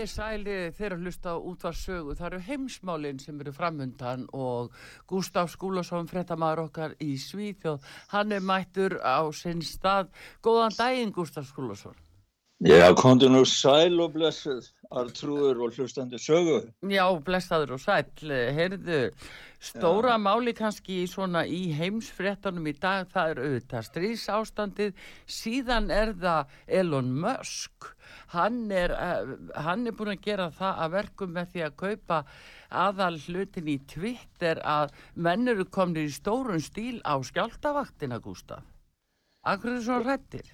Komið þið sæli þeirra hlusta á útvarsögu. Það eru heimsmálinn sem eru framundan og Gustaf Skúlason, frettamæður okkar í Svíþjóð, hann er mættur á sinn stað. Góðan daginn Gustaf Skúlason. Já, kontur nú sæl og blessuð, artrúður og hlustandi sögu. Já, blessaður og sæl. Heyrðu, stóra Já. máli kannski svona í heimsfrettanum í dag, það er auðvitað strísástandið, síðan er það Elon Musk hann er, uh, hann er búin að gera það að verkum með því að kaupa aðal hlutin í Twitter að menn eru komin í stórun stíl á skjáltavaktina Gustaf Akkur er það svona rættir?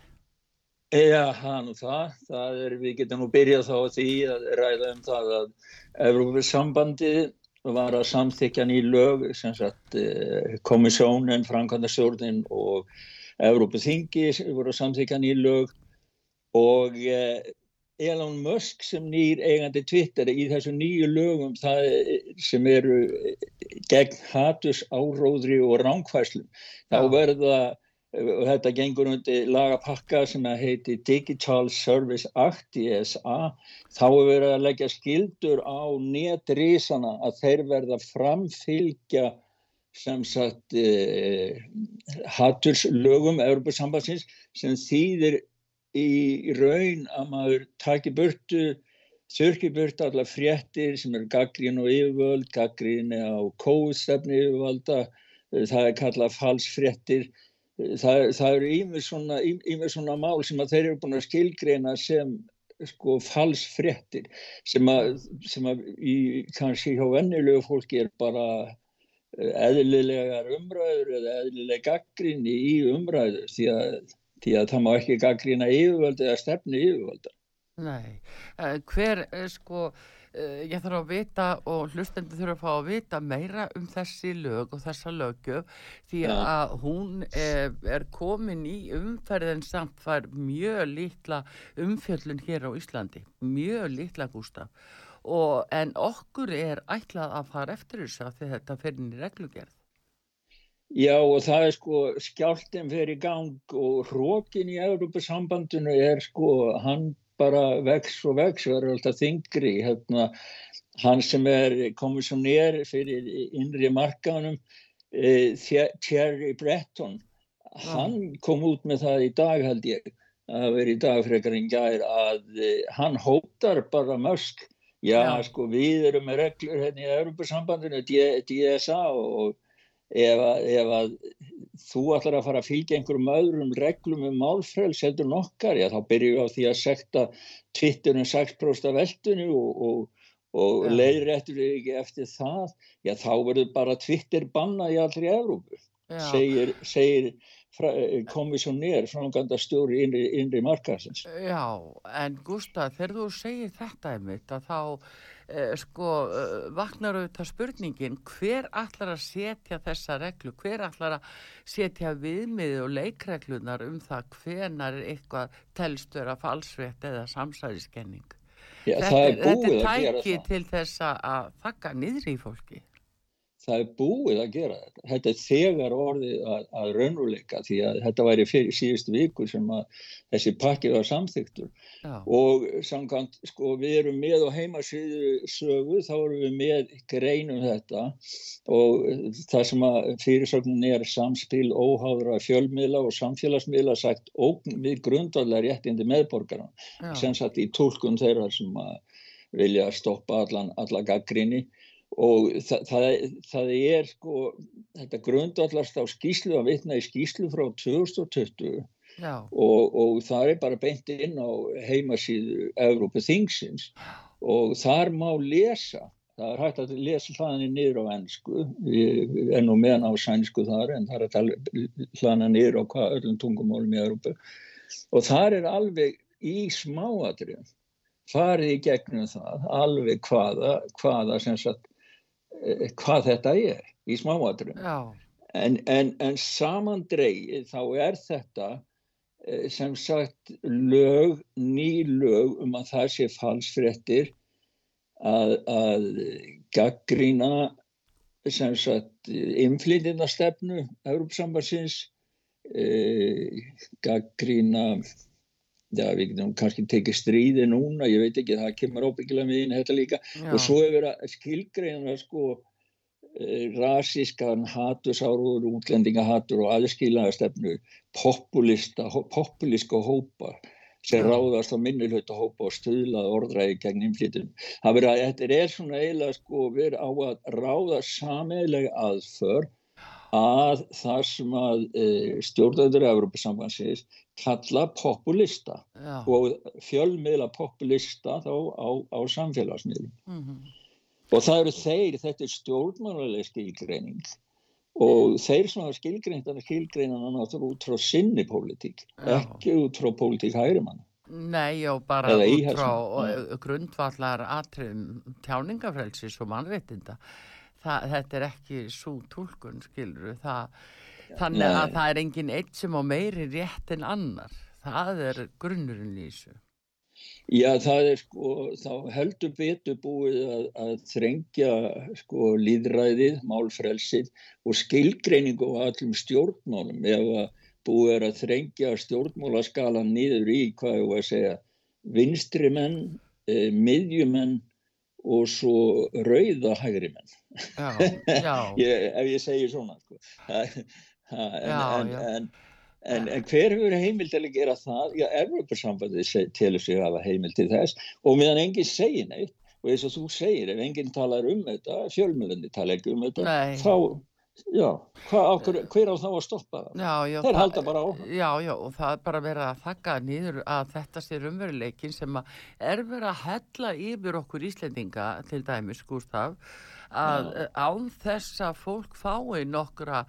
Já, hann og það, það er, við getum nú byrjað þá að því að ræða um það að Európið sambandi var að samþykja ný lög, sem sagt eh, komissónin, Frankandastjórnin og Európið þingi voru að samþykja ný lög. Og eh, Elon Musk sem nýr eigandi Twitter í þessu nýju lögum það, sem eru gegn hatus áróðri og ránkvæslum þá verða og þetta gengur undir lagapakka sem heiti Digital Service Act DSA, þá er verið að leggja skildur á netrísana að þeir verða framfylgja sem sagt eh, haturslögum Európa sambandsins sem þýðir í raun að maður taki burtu, þurki burtu alla fréttir sem eru gaggrín og yfirvöld, gaggrín á kóðstefni yfirvalda, eh, það er kallað falsfréttir, það, það eru ímið svona, svona mál sem að þeir eru búin að skilgreina sem sko falsfréttir sem að, sem að í, kannski hjá vennilegu fólki er bara eh, eðlilegar umræður eða eðlileg gaggrín í umræður því að því að það má ekki gaggrína yfirvöldi eða stefni yfirvölda. Nei, uh, hver uh, sko, ég þarf að vita og hlustendur þurfa að fá að vita meira um þessi lög og þessa lögjöf því að hún er, er komin í umferðin samt fær mjög litla umfjöllun hér á Íslandi, mjög litla Gustaf og en okkur er ætlað að fara eftir þess að þetta fer inn í reglugerð. Já og það er sko skjáltin fyrir í gang og hrókin í Európa-sambandinu er sko hann bara vex og vex og er alltaf þingri hérna hann sem er komissionær fyrir innri markanum e, Thierry Breton. Hann kom út með það í dag held ég að vera í dag frekar en gær að e, hann hótar bara mösk já, já. sko við erum með reglur hérna í Európa-sambandinu DSA og ef að, ef að þú ætlar að fara að fylgja einhverjum öðrum reglum um málfræls heldur nokkar, já þá byrjum við á því að sekta Twitter um 6% af veldunni og, og, og ja. leiðir eftir ekki eftir það, já þá verður bara Twitter bannað í allri Európu, segir, segir komissónér franganda stjóri innri, innri markaðsins. Já, en Gustaf, þegar þú segir þetta einmitt að þá eh, sko eh, vaknar auðvitað spurningin hver allar að setja þessa reglu, hver allar að setja viðmiði og leikreglunar um það hvenar eitthvað telstur að falsvett eða samsæðiskenning. Þetta, þetta er tæki til þess að þakka niður í fólki. Það er búið að gera þetta. Þetta er þegar orðið að, að raunveruleika því að þetta væri fyrir síðust viku sem að þessi pakki var samþyktur Já. og samkvæmt sko við erum með á heimasýðu sögu þá erum við með greinum þetta. Og það sem að fyrirsögnin er samspil óháðra fjölmiðla og samfélagsmiðla sagt ógn við grundarlega réttindi meðborgarna sem satt í tólkun þeirra sem að vilja stoppa allan, alla gaggrinni og það, það, það er sko þetta grundvallast á skýslu að vitna í skýslu frá 2020 og, og það er bara beint inn á heimasíðu Európa Thingsins og þar má lesa það er hægt að lesa hlaðinni niður á ennsku er nú meðan á sænsku þar en það er að hlaðina niður á hvað öllum tungumálum í Európa og þar er alveg í smáatriðum farið í gegnum það alveg hvaða, hvaða sem sagt hvað þetta er í smáatrum en, en, en samandreið þá er þetta eh, sem sagt lög, ný lög um að það sé falsfrettir að, að gaggrína sem sagt inflýndinastefnu Európsambarsins eh, gaggrína já, við getum kannski tekið stríði núna, ég veit ekki, það kemur óbyggilega með inn þetta líka já. og svo hefur skilgreina sko eh, rasískan hatursáruður, útlendingahatur og aðskilaðastefnu populista, populíska hópar sem ja. ráðast á minnilhauta hópa og stuðlað orðræði gegn innflytjum. Það verður að þetta er svona eiginlega sko verið á að ráða sameilega aðför að það sem að e, stjórnæður Európa-sambansins kalla populista Já. og fjölmiðla populista þá á, á samfélagsmiðlum. Mm -hmm. og það eru þeir, þetta er stjórnmánuleg skilgreining. Og þeir sem hafa skilgreind þannig skilgreinan hann áttur út frá sinni pólitík, ekki út frá pólitík hægrimann Nei, já, bara Eða út frá grundvallar atriðum tjáningafrelsis og mannréttinda það, þetta er ekki svo tólkun skilru það, þannig Nei. að það er engin eitt sem á meiri rétt en annar. Það er grunnurinn í þessu. Já það er sko þá heldur betur búið að, að þrengja sko líðræðið, málfrelsið og skilgreiningu á allum stjórnmálum. Ef að búið er að þrengja stjórnmálaskalan niður í hvað ég var að segja vinstri menn, eh, miðjumenn og svo rauða hægri menn já, já. ég, ef ég segir svona sko. en, já, en, en, en hver hefur heimil til að gera það já, Evropasambandið telur sig að hafa heimil til þess og meðan enginn segir neitt og eins og þú segir, ef enginn talar um þetta fjölmjölandi tala ekki um þetta Nei. þá Já, hver, hver á þá að stoppa það? Já, já, Þeir halda bara á. Já, já, og það er bara verið að þakka nýður að þetta sé umveruleikin sem er verið að hella yfir okkur Íslendinga til dæmis, Gustaf, að já. án þess að fólk fái nokkra,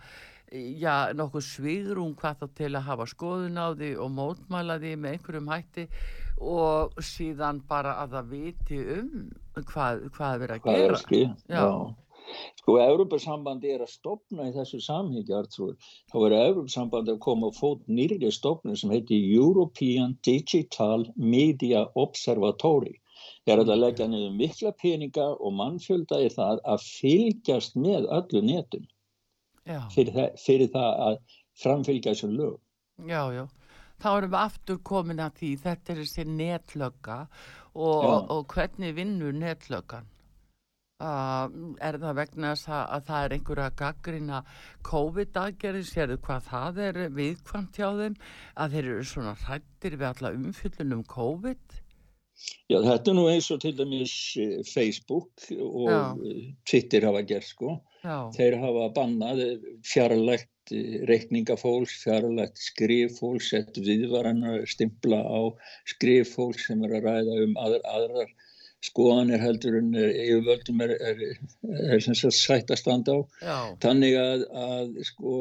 já, nokkur svigrum hvað þá til að hafa skoðun á því og mótmæla því með einhverjum hætti og síðan bara að það viti um hvað, hvað er verið að hvað gera. Hvað er að skilja, já. já. Sko, Európa-sambandi er að stopna í þessu samhengi, Artur. Þá er Európa-sambandi að koma að fót nýrið stopnum sem heiti European Digital Media Observatory. Það er að leggja niður mikla peninga og mannfjölda í það að fylgjast með öllu netum fyrir það, fyrir það að framfylgja þessu lög. Já, já. Þá erum við aftur komin að því þetta er þessi netlögga og, og hvernig vinnur netlöggan? Er það vegna að, að það er einhverja gaggrina COVID-aðgerði, sérðu hvað það er viðkvæmt hjá þeim að þeir eru svona hrættir við alla umfyllunum COVID? Já, þetta er nú eins og til dæmis eh, Facebook og Já. Twitter hafa gert sko. Já. Þeir hafa bannað fjarlægt reikningafólks, fjarlægt skriffólks, sett viðvarannar stimpla á skriffólks sem er að ræða um aðrar skoðanir heldur en yfirvöldum er, er, er sætt að standa á. Já. þannig að, að sko,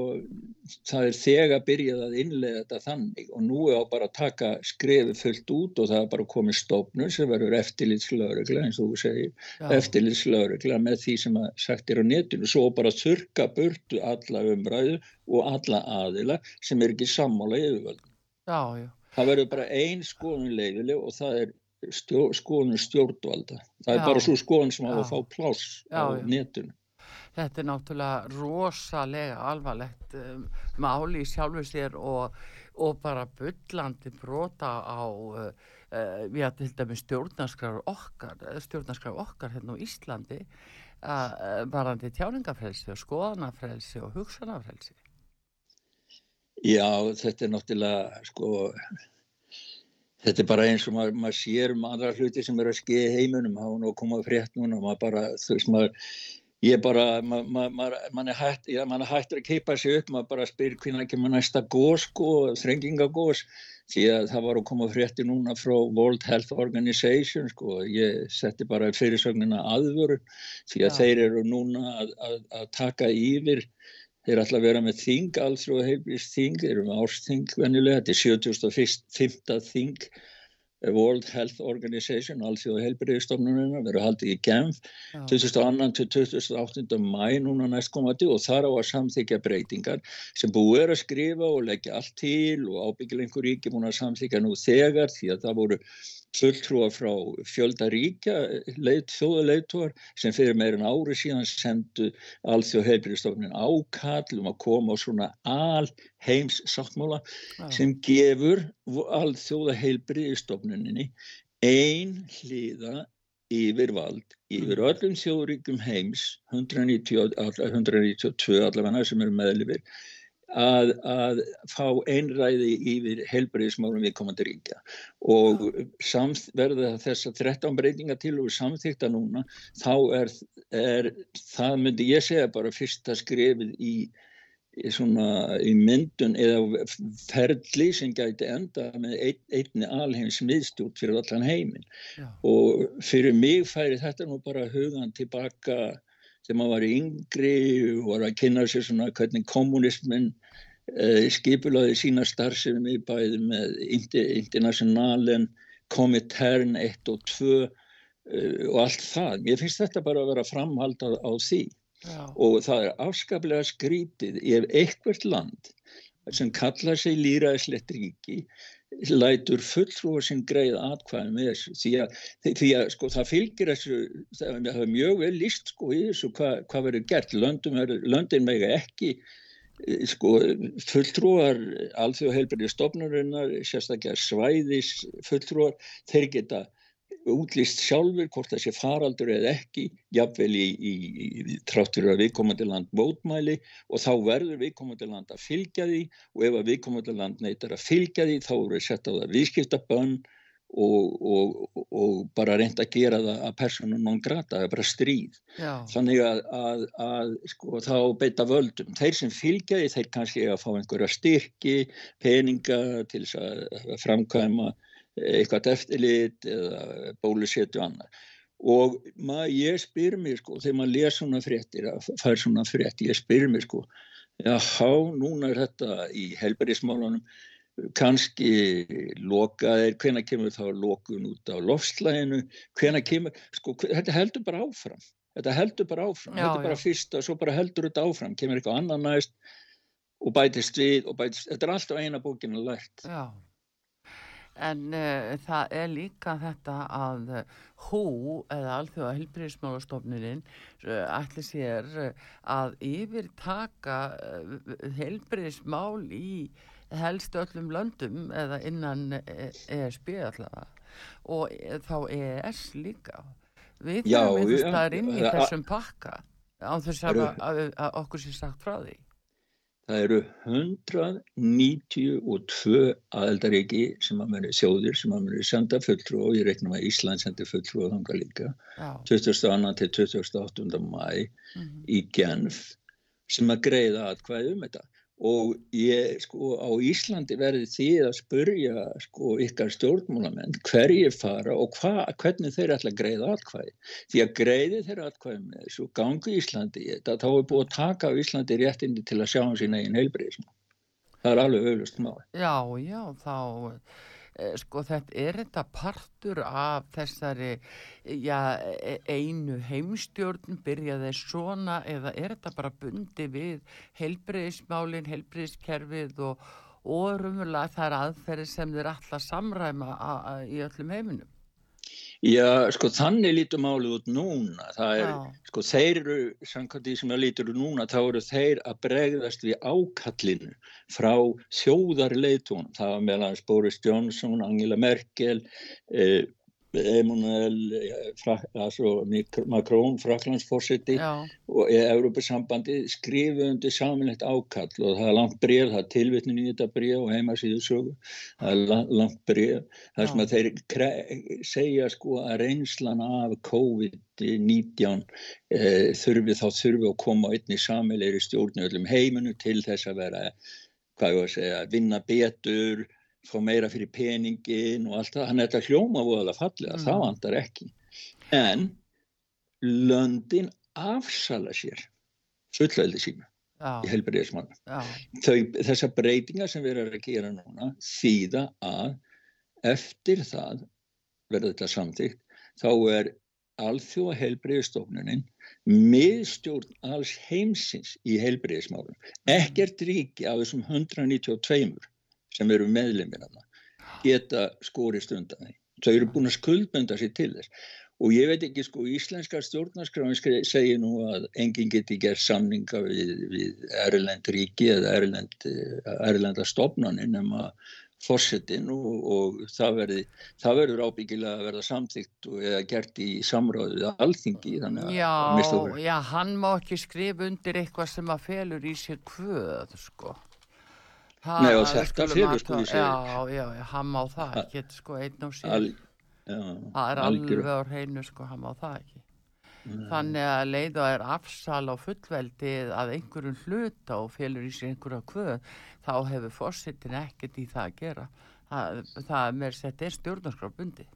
það er þegar byrjað að innlega þetta þannig og nú er á bara að taka skrefi fullt út og það er bara komið stofnur sem verður eftirlitslaurugla eins og þú segir eftirlitslaurugla með því sem að sagt er á netinu. Svo bara þurka burtu alla umræðu og alla aðila sem er ekki sammála yfirvöldum. Já, já. Það verður bara ein skoðun leiðileg og það er stjó, skoðun stjórnvalda það er Já. bara svo skoðun sem hafa að fá pláss á netinu Þetta er náttúrulega rosalega alvarlegt um, máli í sjálfu sér og, og bara byllandi brota á uh, uh, við að til dæmi stjórnarskrar okkar, stjórnarskrar okkar hérna á Íslandi uh, barandi tjáningafrelsi og skoðanafrelsi og hugsanafrelsi. Já, þetta er náttúrulega sko Þetta er bara eins og maður, maður sér um andra hluti sem er að skeið heiminum, hafa nú komað frétt núna maður bara, þú veist, maður, ég bara, maður, maður er hætt, já, maður er hættur að keipa sig upp, maður bara spyr hvernig kemur næsta gós, sko, þrengingagós, því að það var að koma frétti núna frá World Health Organization, sko, ég setti bara fyrirsögnina aðvöru, því að ja. þeir eru núna að, að, að taka yfir Þeir ætla að vera með þing, og heilbrist þing, þeir eru með ársþing venjulega, þetta er 75. þing World Health Organization, alls og heilbriðstofnunina, verður haldið í Genf, ja. 2002. til 2008. mæ núna næstkomandi og þar á að samþykja breytingar sem búið er að skrifa og leggja allt til og ábyggilengur ríki múin að samþykja nú þegar því að það voru fulltrúa frá fjöldaríkja leit, þjóðaleitóar sem fyrir meirin ári síðan sendu alþjóð heilbyrjastofnin ákall um að koma á svona alheims sáttmála ja. sem gefur alþjóða heilbyrjastofninni ein hliða yfir vald, yfir mm. öllum þjóðríkum heims 190, 192 allavega sem eru meðlifir að, að fá einræði yfir helbriðismálum við komandi ríkja. Og verða þess að 13 breytinga til og samþýkta núna þá er, er það myndi ég segja bara fyrsta skrefið í í, svona, í myndun eða ferli sem gæti enda með ein, einni alheims miðstjórn fyrir allan heiminn. Og fyrir mig færi þetta nú bara hugan tilbaka þegar maður var yngri var að kynna sér svona hvernig kommunismin eh, skipulaði sína starfsefni bæði með internationalen, komitern 1 og 2 eh, og allt það. Mér finnst þetta bara að vera framhaldað á því Já. og það er afskaplega skrítið ef eitthvert land sem kallar sig líraðislegt ríki lætur fulltrúar sem greið atkvæðin með þessu. Því að, því að sko, það fylgir þessu það er mjög vel líst sko, í þessu hvað hva verður gert. Löndum löndin mega ekki sko, fulltrúar alþjóð heilbæri stofnurinnar sérstaklega svæðis fulltrúar þeir geta útlýst sjálfur hvort það sé faraldur eða ekki, jafnvel í, í, í tráttur að viðkomandi land mótmæli og þá verður viðkomandi land að fylgja því og ef að viðkomandi land neytar að fylgja því þá eru sett á það viðskiptabönn og, og, og bara reynda að gera það að persónum non grata, það er bara stríð. Já. Þannig að, að, að sko, þá beita völdum. Þeir sem fylgja því þeir kannski að fá einhverja styrki, peninga til þess að framkvæma eitthvað eftirlit eða bólusetju annar og maður, ég spyr mér sko þegar maður les svona fréttir fær svona fréttir, ég spyr mér sko jáhá, núna er þetta í helberismálunum kannski lokaðir, hvena kemur þá lokun út á lofslæginu hvena kemur, sko þetta heldur bara áfram þetta heldur bara áfram, já, þetta er bara fyrsta svo bara heldur þetta áfram, kemur eitthvað annan næst og bætist við og bætist, þetta er alltaf eina bókinu lært. Já En uh, það er líka þetta að hú eða alþjóða helbriðismálastofnuninn uh, eh, ætli sér uh, að yfirtaka helbriðismál í helst öllum löndum eða innan ESB allavega og þá EES líka. Við þurfum einhvers staðar inn í þessum pakka á þess að okkur sé sagt frá því. Það eru 192 aðeldaríki sem að muni þjóðir sem að muni senda fulltrú og ég reikna með Ísland sendi fulltrú og þanga líka Já. 22. til 28. mæ mm -hmm. í Genf sem að greiða aðkvæði um þetta og ég sko á Íslandi verði því að spurja sko ykkar stjórnmálamenn hverjir fara og hva, hvernig þeir ætla að greiða atkvæði. Því að greiði þeir atkvæði með þessu gangi Íslandi í þetta þá er búið að taka á Íslandi réttindi til að sjá um sín eigin heilbreyðism það er alveg auðvist máli Já, já, þá sko þetta er þetta partur af þessari já, e, einu heimstjórn byrjaði svona eða er þetta bara bundi við helbriðismálin, helbriðiskerfið og orumulega þar aðferði sem þeir alltaf samræma í öllum heiminum? Já, sko þannig lítur málið út núna. Það er, Já. sko þeir eru, samkvæmt því sem það lítur út núna, þá eru þeir að bregðast við ákallinu frá þjóðarleitunum. Það var meðal Boris Johnson, Angela Merkel, eh, Emmanuel eh, Fra, altså, Macron, Fraklandsforseti Já, og Európa-sambandi skrifu undir saminlegt ákall og það er langt bref, það er tilvitnin í þetta bref og heimasíðu sögu, það er la- langt bref, það sem að þeir segja sko að reynslan af COVID-19 e, þurfi þá þurfi að koma einni samilegri stjórn í öllum heiminu til þess að vera, hvað ég var að segja, vinna betur, fá meira fyrir peningin og allt það, hann er þetta hljóma voðalega fallega, Mm. það vantar ekki. En löndin afsala sér fullveldi sínu já, í helbriðismann. já, Þessar breytingar sem við erum að gera núna þýða að eftir það verður þetta samþygt, þá er alþjóða helbriðistofnunin miðstjórn alls heimsins í helbriðismálum. Ekkert ríki af þessum 192 sem eru meðlemið geta skorist undan því. Þau eru búin að skuldbunda sér til þess. Og ég veit ekki, sko, íslenska stjórnarskráin segir nú að enginn geti gert samninga við, við Erlend ríki eða Erlend, Erlenda stofnanin nema fórsetin og, og það, verði, það verður ábyggilega að verða samþygt og eða gert í samráðu við alþingi. Já, já, hann má ekki skrifa undir eitthvað sem að felur í sér kvöð, sko. Það- Nei, og þetta athuga- sko, segi. Já, já, hann má það ekki, sko, einn. Al, já, það er alveg á hreinu, sko, hann má það ekki. Mm. Þannig að leið og er afsal á fullveldi að einhverjum hluta og felur í sér einhverja kvöð, þá hefur fórsetin ekkert í það að gera. Það, það er mér sett er stjórnarskrafbundi.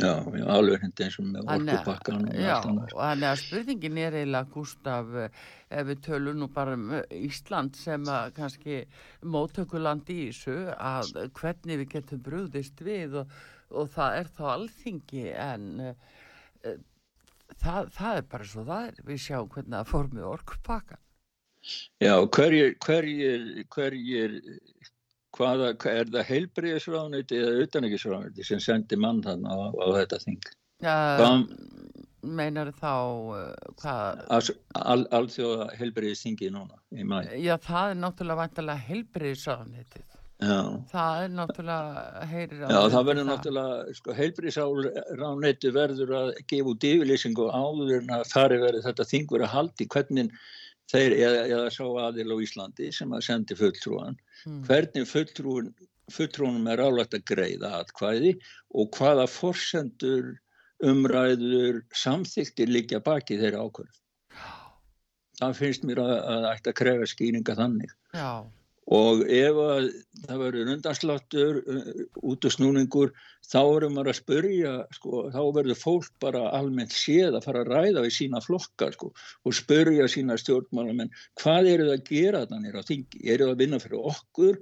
Já, já, alveg hindi eins og með orkupakkan og Já, allt annað. og þannig að spurningin er eiginlega Gustaf, eh, ef við tölum nú bara um eh, Ísland sem að kannski móttökuland í þessu að hvernig við getum brúðist við og, og það er þá alþingi en uh, það, það er bara svo það er, við sjáum hvernig það fór með orkupakkan. Já, hverjir, hverjir, hverjir, hvaða, hvað er það heilbriðisráðniti eða utanækisráðniti sem sendi mann þannig á, á þetta þing? Uh, meinar þá uh, hvað, Al, heilbriðisþingi núna í mæ. já það er náttúrulega vantilega heilbriðisáðanitið. Já, Það er náttúrulega, heyrir já það verður náttúrulega, sko, heilbriðisráðniti verður að gefa út yfirlýsingu áður en að fari verið þetta þing verið að haldi hvernig þeir, eða, eða sá aðil á Íslandi sem að sendi fulltrúan, Mm. hvernig fulltrúin, fulltrúnum er álægt að greiða atkvæði og hvaða forsendur umræður samþyktir liggja baki þeirra ákvörð. Það finnst mér að, að ætti að krega skýringa þannig. Já, Og ef að það verður undansláttur, út og snúningur, þá verður maður að spurja, sko, þá verður fólk bara almennt séð að fara að ræða við sína flokkar sko, og spurja sína stjórnmálamenn, hvað eru það að gera þannig á þingi? Eru það að vinna fyrir okkur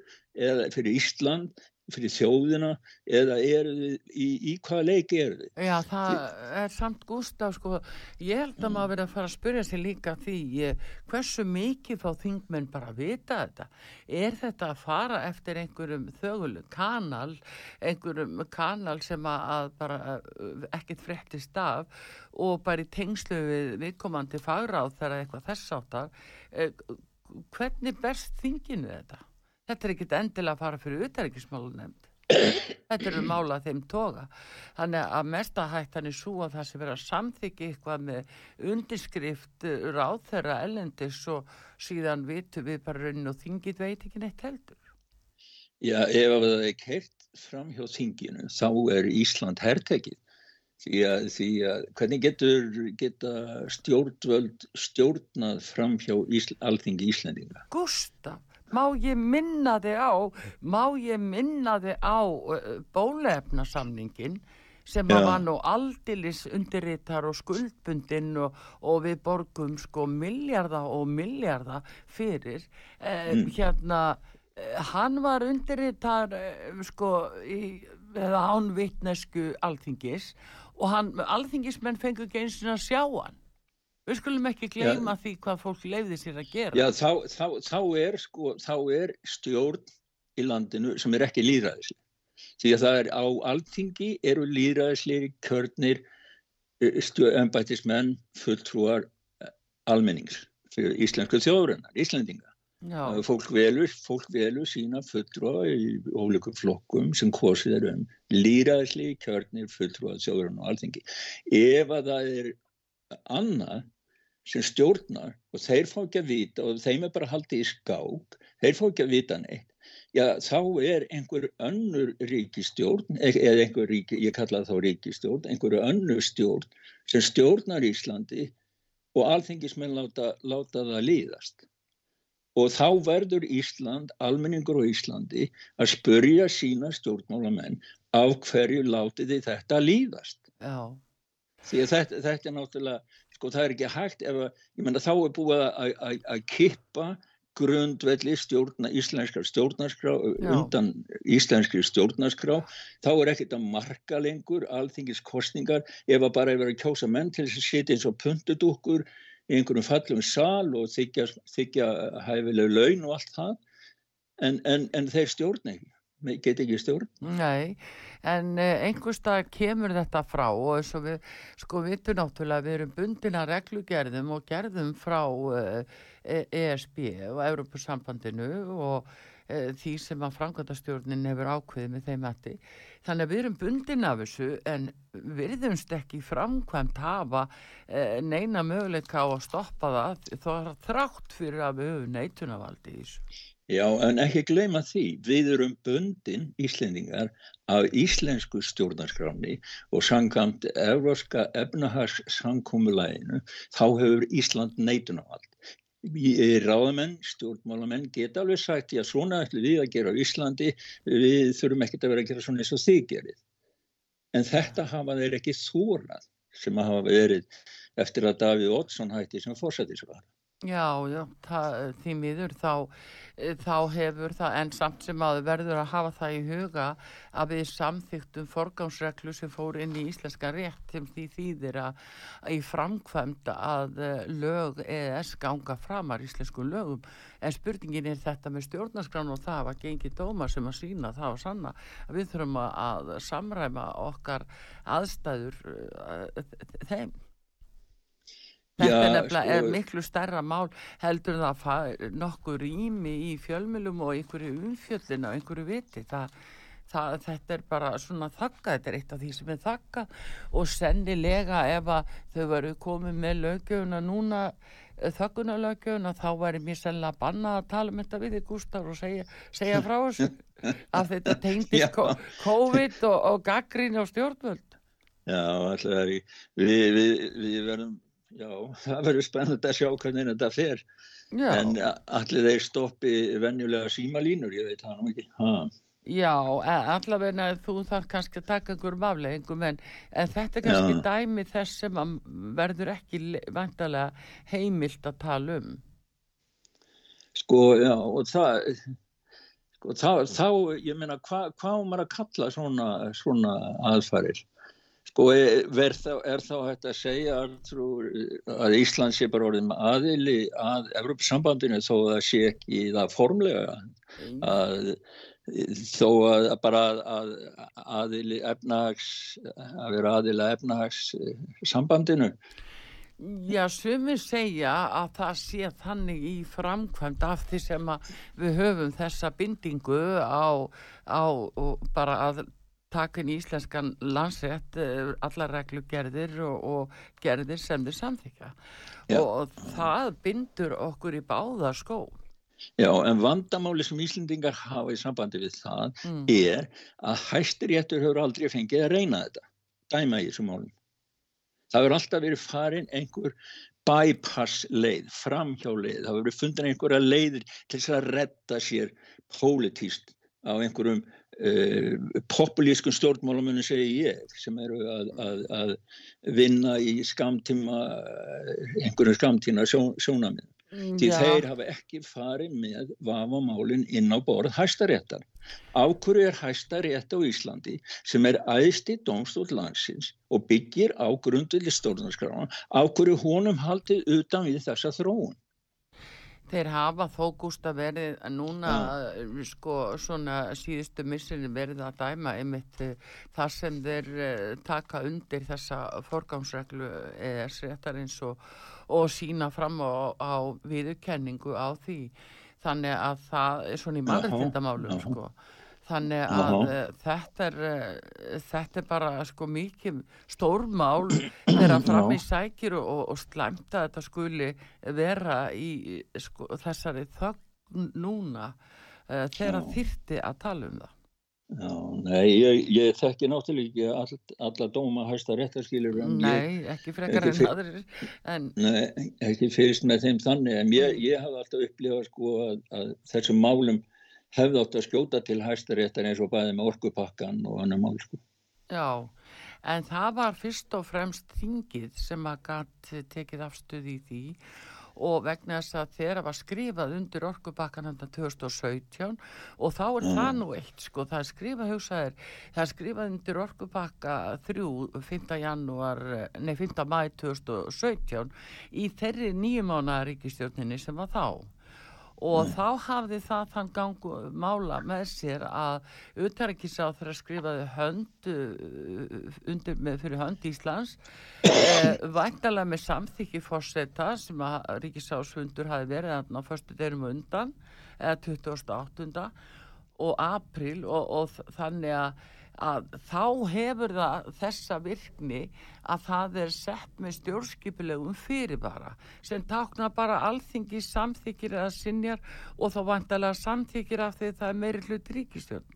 eða fyrir Ísland, fyrir þjóðina eða eru þið, í, í hvaða leiki eru þið? Já, það er samt Gustaf, sko, ég held að maður verið að fara að spyrja sig líka því eh, hversu mikið fá þingmenn bara að vita þetta. Er þetta að fara eftir einhverjum þögulu kanal, einhverjum kanal sem að, bara eh, ekkert fréttist af og bara í tengslu við viðkomandi fagráð þegar eitthvað þess áttar, eh, hvernig berst þinginu þetta? Þetta er ekkert endilega að fara fyrir utaríkismálunemnd. Þetta eru mála þeim toga. Þannig að mesta hættan er svo að það sé vera samþykki eitthvað með undirskrift ráð þeirra ellendis og síðan vitum við bara raunin og þingið veit ekki neitt heldur. Já, ef það er keirt fram hjá þinginu, þá er Ísland hertekið. Því að, því að hvernig getur geta stjórnvöld stjórnað fram hjá Ísl, alþingi Íslendinga? Gustaf, má ég minna þig á, má ég minna þig á bólefnasamningin sem að var nú aldilis undirritar og skuldbundin og, og við borgum sko miljarda og miljarda fyrir. Eh, Mm. hérna eh, hann var undirritar eh, sko í, án vitnesku alþingis og hann, alþingismenn fengu ekki eins og sjá hann við skulum ekki gleyma því hvað fólk leiði sér að gera Já, þá, þá, þá, er, sko, þá er stjórn í landinu sem er ekki líðræðislega. Því að það er á alþingi eru líðræðisleiri kjörnir ennbættismenn fulltrúar eh, almennings íslensku þjóðurinnar, Íslandinga. Já. Fólk velur, fólk velur sína fulltrúa í ólíkum flokkum sem kosið er um líðræðisleiri kjörnir fulltrúar þjóðurinnar og alþingi. Ef að það er annað sem stjórnar og þeir fá ekki að vita og þeim er bara haldið í skák, þeir fá ekki að vita neitt, já þá er einhver önnur ríkistjórn, e-, eða einhver ríki, ég kalla þá ríkistjórn, einhverju önnur stjórn sem stjórnar Íslandi og alþengismenn láta, láta það líðast. Og þá verður Ísland, almenningur á Íslandi, að spurja sína stjórnmálamenn af hverju láti þið þetta líðast. Já. Því að þetta, þetta er náttúrulega, sko það er ekki hægt ef að, ég menna þá er búið að kippa grundvelli stjórna, íslenskar stjórnarskrá Já. undan íslenskri stjórnarskrá. Þá er ekkert að marka lengur alþingis kostningar ef að bara er verið að kjósa menn til þess að setja eins og puntudúkur í einhverjum fallum sal og þykja, þykja hæfileg laun og allt það. En, en, en þeir stjórna ekki get ekki stjórn. Nei, en eh, einhverstað kemur þetta frá og þess að við sko vitum náttúrulega við erum bundina reglugerðum og gerðum frá eh, ESB og Europasambandinu og eh, því sem að frangvöndastjórnin hefur ákveðið með þeim eftir. Þannig að við erum bundin af þessu en virðumst ekki framkvæmt hafa neina möguleika á að stoppa það þrátt fyrir að við höfum neitunavaldi í þessu. Já, en ekki gleyma því, við erum bundin Íslendingar af íslensku stjórnarskráni og sangamt Evróska efnahagssankomulæginu, þá hefur Ísland neitun á allt. Ráðamenn, stjórnmálamenn geta alveg sagt, já svona ætlum við að gera á Íslandi, við þurfum ekkert að vera að gera svona eins og þið gerið. En þetta hafa þeir ekki þórað sem hafa verið eftir að Davíð Oddsson hætti sem fórsættisvara. Já, já, það, því miður þá, eh, þá hefur það en samt sem að verður að hafa það í huga að við samþýttum forgámsreglu sem fór inn í íslenska rétt sem því þýðir að, að í framkvæmda að eh, lög EES ganga framar íslensku lögum en spurningin er þetta með stjórnarskran og það var gengið dóma sem að sína það og sanna að við þurfum að samræma okkar aðstæður eh, þeim. Þetta Já, er nefnilega sko, miklu starra mál heldur það að nokkur rými í fjölmjölum og einhverju umfjöllina og einhverju viti. Það, það, þetta er bara svona þakka, þetta er eitt af því sem er þakka og sennilega ef þau varu komið með lögjöfuna núna, eh, þakkunarlögjöfuna, þá væri mér sennilega að banna að tala um þetta við í Gustaf og segja, segja frá þessu að þetta tengdist COVID og, og gaggrín á stjórnvöld. Já, alltaf er ég, við, við, við verðum Já, það verður spennand að sjá hvernig þetta fer Já. en allir þeir stoppi venjulega símalínur, ég veit það nú ekki ha. Já, allavegna þú þarf kannski að taka einhverjum afleggingum en, en þetta er kannski Já. dæmi þess sem verður ekki vantalega heimilt að tala um Sko, já, og það sko, þá, þá ég meina, hvað hva maður að kalla svona, svona aðfarir Sko er þá, er þá hægt að segja Artrúr, að Ísland sé bara orðið með aðili að Evrópssambandinu þó að það sé ekki það formlega að, þó að bara að, aðili efnahags, að vera aðili að efnahags sambandinu. Já, sumir segja að það sé þannig í framkvæmt af því sem við höfum þessa bindingu á, á bara að takin íslenskan landsrétt eh, allar reglugerðir og, og gerðir sem þið samþykja Já. og það bindur okkur í báða skó Já, en vandamáli sem Íslendingar hafa í sambandi við það mm. er að hæstiréttur hefur aldrei fengið að reyna þetta, dæma í þessum málum. Það hefur alltaf verið farin einhver bypass leið, framhjá leið, það hefur verið fundin einhverja leiðir til þess að retta sér pólitíst á einhverjum populískun stjórnmálamunni segi ég sem eru að, að, að vinna í skamtíma einhverju skamtíma sjón, sjónamið mm, því ja. þeir hafa ekki farið með vafamálin inn á borð hæstaréttar. Ákvöru er hæstarétt á Íslandi sem er æðst í domstól landsins og byggir á grundvili stjórnarskrána ákvöru honum haldið utan við þessa þróun Þeir hafa þókust að verið núna ja. sko svona síðustu missinni verið að dæma einmitt uh, það sem þeir uh, taka undir þessa forgámsreglu ES réttarins og, og sína fram á, á viðurkenningu á því. Þannig að það er svona í mannreitindamálum sko þannig að uh, þetta er uh, þetta er bara sko mikið stórmál þegar fram í sækir og, og slæmt að þetta skuli vera í sko, þessari þögn núna uh, þegar þýrti að tala um það. Já, nei, ég, ég þekki náttúrulega all, alla dóma hægsta réttarskilur Nei, ekki frekar en aðrir en... Nei, ekki fyrst með þeim þannig en ég, ég hafa alltaf upplifað sko að, að þessum málum hefði átt að skjóta til hæstaréttar eins og bæði með orkupakkan og annar mál sko. Já, en það var fyrst og fremst þingið sem að gætt tekið afstuð í því og vegna þess að þeirra var skrifað undir orkupakkan hann 2017 og þá er mm. það nú eitt sko, það er skrifað hugsaðir, það er skrifað undir orkupakka 3, 5. janúar, nei 5. mæ 2017 í þeirri nýjumána ríkistjórninni sem var þá og mm. þá hafði það þann gangu mála með sér að þeirra skrifaði hönd uh, undir með fyrir hönd Íslands eh, væntalega með samþykki fórseta sem að ríkiðsáðshundur hafi verið á förstu derum undan eða 28. og april og, og þannig að að þá hefur það þessa virkni að það er sett með stjórnskipilegum fyrirbara sem tákna bara alþingi samþykir eða sinjar og þá vantalega samþykir af því það er meiri hlut ríkistjórn.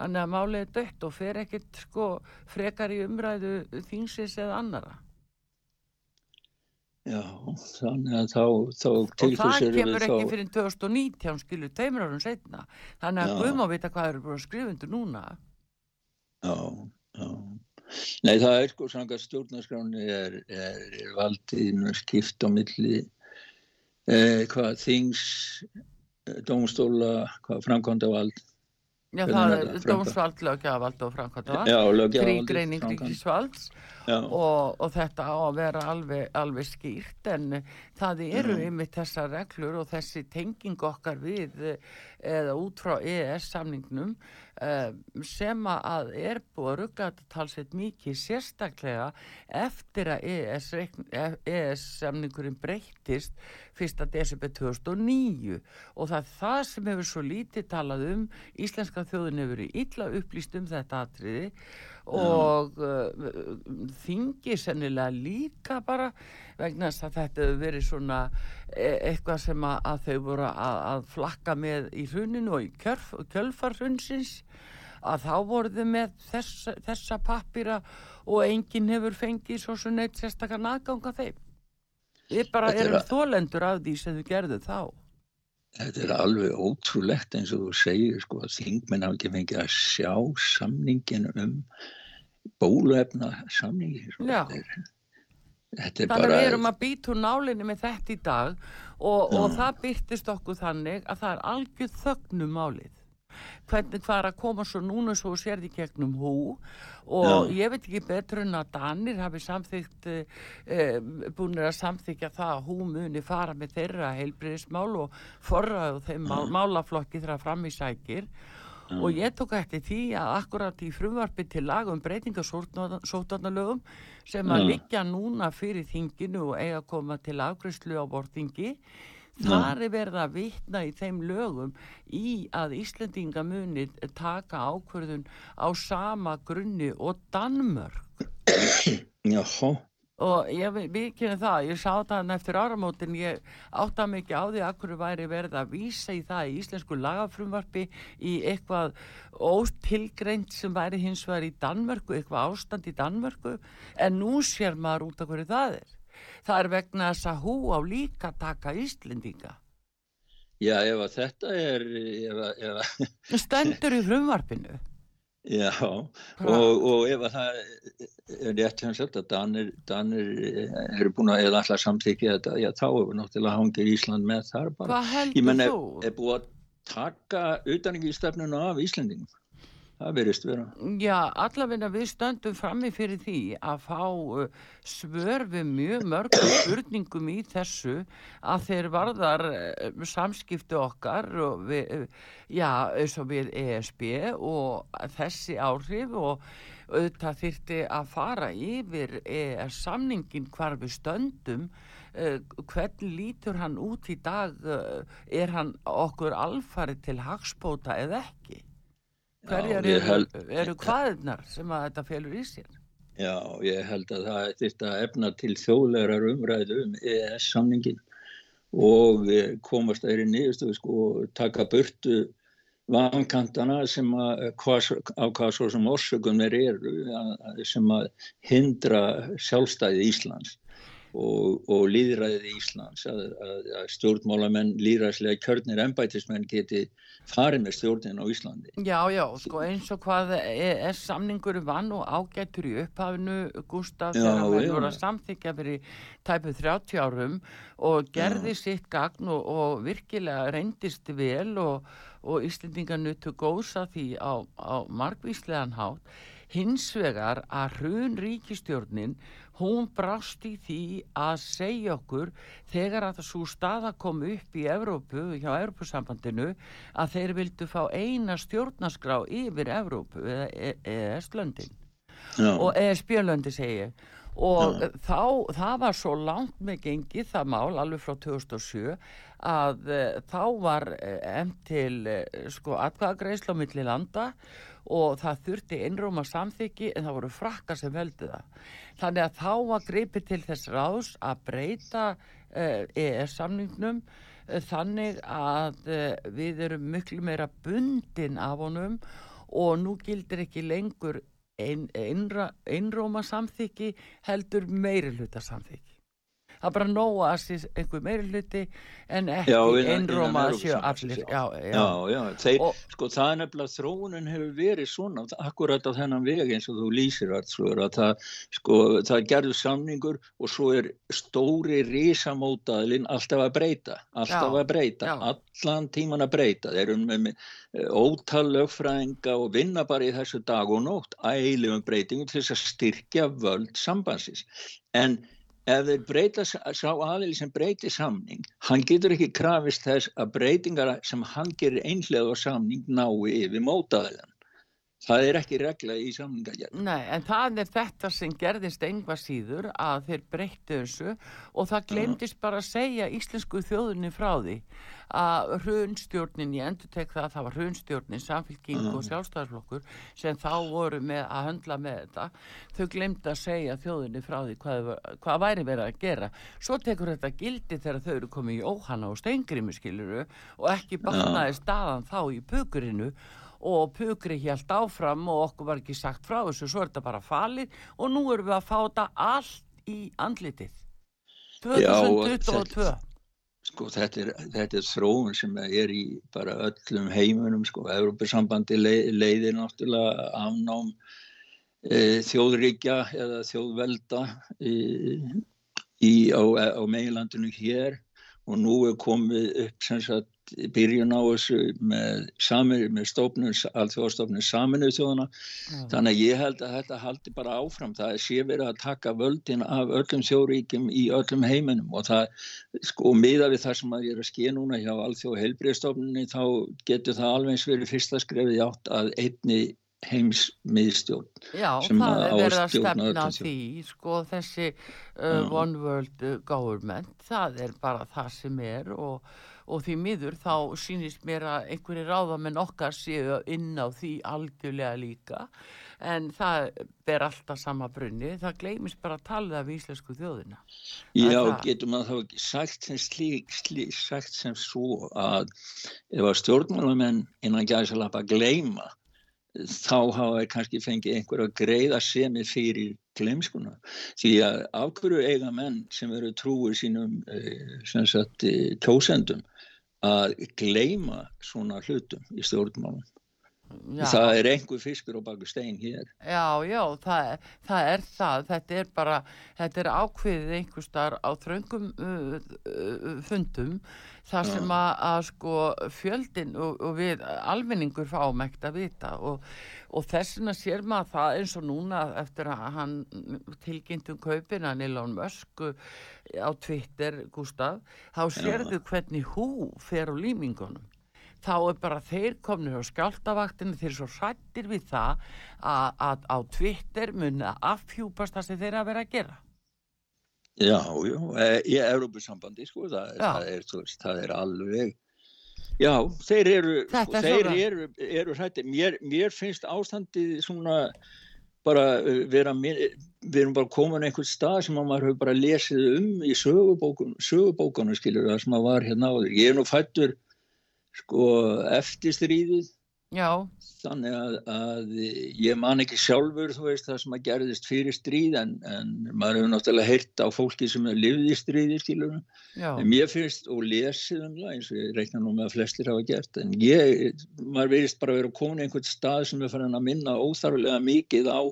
Þannig að málið er dött og fer ekkert sko frekar í umræðu þýngsins eða annara. Já, þannig að þá, þá og það kemur ekki þá... fyrir 2019 skilur teimur árum setna þannig að Guðmá vita hvað eru búin að skrifundu núna Já, já. Nei, það er sko sanga stjórnarskráni er, er, er valdið skipt á milli eh, hvað þings, eh, domstóla, hvað framkvæmda vald. Já, það er dómsvald, lögjavald og framkvæmda vald, krígreining, kríkisvalds og, og þetta á að vera alveg, alveg skýrt en það eru yfir þessa reglur og þessi tenging okkar við eða út frá EES samningnum Eh, sem að er búið að ruggla þetta talsveit mikið sérstaklega eftir að ES-samningurinn e breyttist 1. desember 2009 og það er það sem hefur svo lítið talað um Íslenska þjóðin hefur verið illa upplýst um þetta atriði og uh, þingi sennilega líka bara vegna þess að þetta hefur verið svona e eitthvað sem að, að þau voru að, að flakka með í hruninu og í kjölfarhrunsins að þá voruðu með þess, þessa pappira og enginn hefur fengið svo svo neitt sérstakar naðganga þeim. Við bara erum þólendur af því sem þau gerðu þá. Þetta er alveg ótrúlegt eins og þú segir sko að þingmenn hafa ekki fengið að sjá samningin um bóluefna samningi þannig að við erum að býta úr nálinni með þetta í dag og, og það byrtist okkur þannig að það er algjör þögnum málið. Hvernig hvað er að koma svo núna svo sér því gegnum hú? Og Já. ég veit ekki betur en að Danir hafi samþygt e, búinir að samþykja það að hú muni fara með þeirra heilbriðismál og forraðu þeim málaflokki þeirra fram í sækir Mm. og ég tók eftir því að akkurat í frumvarfi til lag um breytingasótarnalögum sem að mm. liggja núna fyrir þinginu og eiga að koma til afgriðslu á bortingi þar er verið að vitna í þeim lögum í að Íslendinga munir taka ákverðun á sama grunni og Danmörk Jáhá og ég vikinu það, ég sá það eftir áramótin, ég átta mikið á því að hverju væri verið að vísa í það í íslensku lagafrumvarfi í eitthvað óstilgreint sem væri hins vegar í Danmörku, eitthvað ástand í Danmörku en nú sér maður út af hverju það er. Það er vegna þess að hú á líka taka Íslendinga. Já, ef að þetta er ef að, ef að... stendur í frumvarfinu Já, og, og ef að það er rétt hans að Danir, Danir eru búin að eða alltaf samþykja þetta, já þá er náttúrulega hangir Ísland með þar bara. Hvað heldur þú? Ég menn, er búin að taka utaningistefnuna af Íslandingum. Það verist vera. Já, allavegna við stöndum frammi fyrir því að fá uh, svör við mjög mörgum spurningum í þessu að þeir varðar uh, samskiptu okkar og við, uh, já, eins og við ESB og þessi áhrif og auðvitað þyrti að fara yfir ES samningin hvar við stöndum uh, hvernig lítur hann út í dag uh, er hann okkur alfarið til hagspóta eða ekki hverjar eru, held, eru hvaðirnar sem að þetta felur í sér? Já, ég held að það að efna til þjóðlegar umræðu um ES samningin og eh, komast þeirri nýðustu sko, taka burtu vankantana sem að á hvað svo sem orsökum þeir eru sem að hindra sjálfstæði Íslands og, og líðræðið í Íslands að, að, að stjórnmálamenn líðræðslega kjörnir ennbætismenn geti farið með stjórnin á Íslandi. Já, já, sko eins og hvað er samningur vann og ágættur í upphafnu Gustaf þegar hann voru að samþykja fyrir tæpu 30 árum og gerði já. sitt gagn og, og virkilega reyndist vel og, og Íslendingar nutu góðsa því á, á margvíslegan hátt hins vegar að hrun ríkistjórnin hún brást í því að segja okkur þegar að svo staða kom upp í Evrópu, hjá Evrópusambandinu að þeir vildu fá eina stjórnaskrá yfir Evrópu eða ES-löndin e og ES-björnlöndi segja og Já. þá, það var svo langt með gengið það mál alveg frá 2007 að uh, þá var uh, enn til uh, sko atkvæðagreisla á milli landa og það þurfti einróma samþyggi en það voru frakka sem veldi það. Þannig að þá var greipið til þess ráðs að breyta ES-samningnum þannig að við erum miklu meira bundin af honum og nú gildir ekki lengur ein, einra, einróma samþyggi heldur meiri hluta samþyggi það er bara nóga að sé einhver meiri hluti en ekki einróma að séu allir. já, já, já. Þeir, og, sko það er nefnilega þróunin hefur verið svona akkurat á þennan veg eins og þú lýsir alls að það, sko, það gerður samningur og svo er stóri risamótaðlinn alltaf að breyta alltaf að breyta, allan tíman að breyta. Þeir eru með, með ótal lögfræðinga og vinna bara í þessu dag og nótt ægilegum breytingum til þess að styrkja völd sambansins. En ef þeir breyta sá aðeins sem breyti samning, hann getur ekki krafist þess að breytingar sem hann gerir einhlega á samning nái yfir mótaðiðan. Það er ekki regla í samningagjörn. Nei, en það er þetta sem gerðist einhvað síður að þeir breyttu þessu og það glemdist bara að segja íslensku þjóðunni frá því að hrunstjórnin, ég endur tek það að það var hrunstjórnin, samfélking og sjálfstæðarflokkur sem þá voru með að höndla með þetta, þau glemdi að segja þjóðunni frá því hvað, hvað væri verið að gera. Svo tekur þetta gildi þegar þau eru komið í óhanna og steingrimi skiluru og ekki baknaði staðan þá í pukurinu og pukri helt áfram og okkur var ekki sagt frá þessu, svo er þetta bara falið og nú erum við að fá þetta allt í andlitið. 2022 Sko þetta er, þetta er þróun sem er í bara öllum heimunum sko, Európa-sambandi leið, leiðir náttúrulega afnám e, þjóðríkja eða þjóðvelda e, í, á, á meilandinu hér og nú er komið upp sem sagt byrjun á þessu með, með stofnun, alþjóðastofnun saminuð þjóðana mm. þannig að ég held að þetta haldi bara áfram. Það sé verið að taka völdin af öllum þjóðríkjum í öllum heiminum og það sko miða við það sem að ég er að skilja núna hjá alþjóð heilbreyðstofnunni þá getur það alveg eins verið fyrsta skrefið átt að einni heims miðstjórn Já, það er verið að stefna því sko þessi uh, One World Government það er bara það sem er og og því miður þá sínist mér að einhverju ráðamenn okkar séu inn á því algjörlega líka. En það ber alltaf sama brunni, það gleimist bara að tala af íslensku þjóðina. Já, það... getur maður þá ekki sagt sem slík, slík, sagt sem svo að ef að stjórnmálamenn innan gæðsalapa gleima þá hafa þeir kannski fengið einhver að greiða semi fyrir glemskuna því að ákveru eiga menn sem eru trúið sínum eh, sem sagt eh, kjósendum að gleima svona hlutum í stjórnmálum Já. Það er einhver fiskur á baku stein hér. Já, já, það, það er það. Þetta er bara, þetta er ákveðið einhver starf á þröngum uh, uh, fundum þar sem að, að sko fjöldin og, og við almenningur fáum ekkert að vita og, og þessina sér maður það eins og núna eftir að hann tilkynntum kaupina Nilón Mösku á Twitter, Gustaf, þá sérðu hvernig hú fer á límingunum þá er bara þeir komnir á skjáltavaktinu þeir svo hrættir við það að, að á Twitter munna afhjúpast það sem þeir að vera að gera. Já, já, e, í Európusambandi sko, það, það, er, það er alveg já, þeir eru sko, þeir eru, eru hrættir mér, mér finnst ástandið svona bara uh, vera við erum bara komin einhvern stað sem maður hefur bara lesið um í sögubókunum sögubókunum skilur það sem maður var hérna áður. Ég er nú fættur sko eftir stríðið Já. þannig að, að ég man ekki sjálfur þú veist það sem að gerðist fyrir stríð en, en maður hefur náttúrulega heyrt á fólki sem er livð í stríði skilur en mér finnst og lesið um það eins og ég reikna nú með að flestir hafa gert en ég, maður verist bara að vera komin einhvern stað sem er farin að minna óþarflega mikið á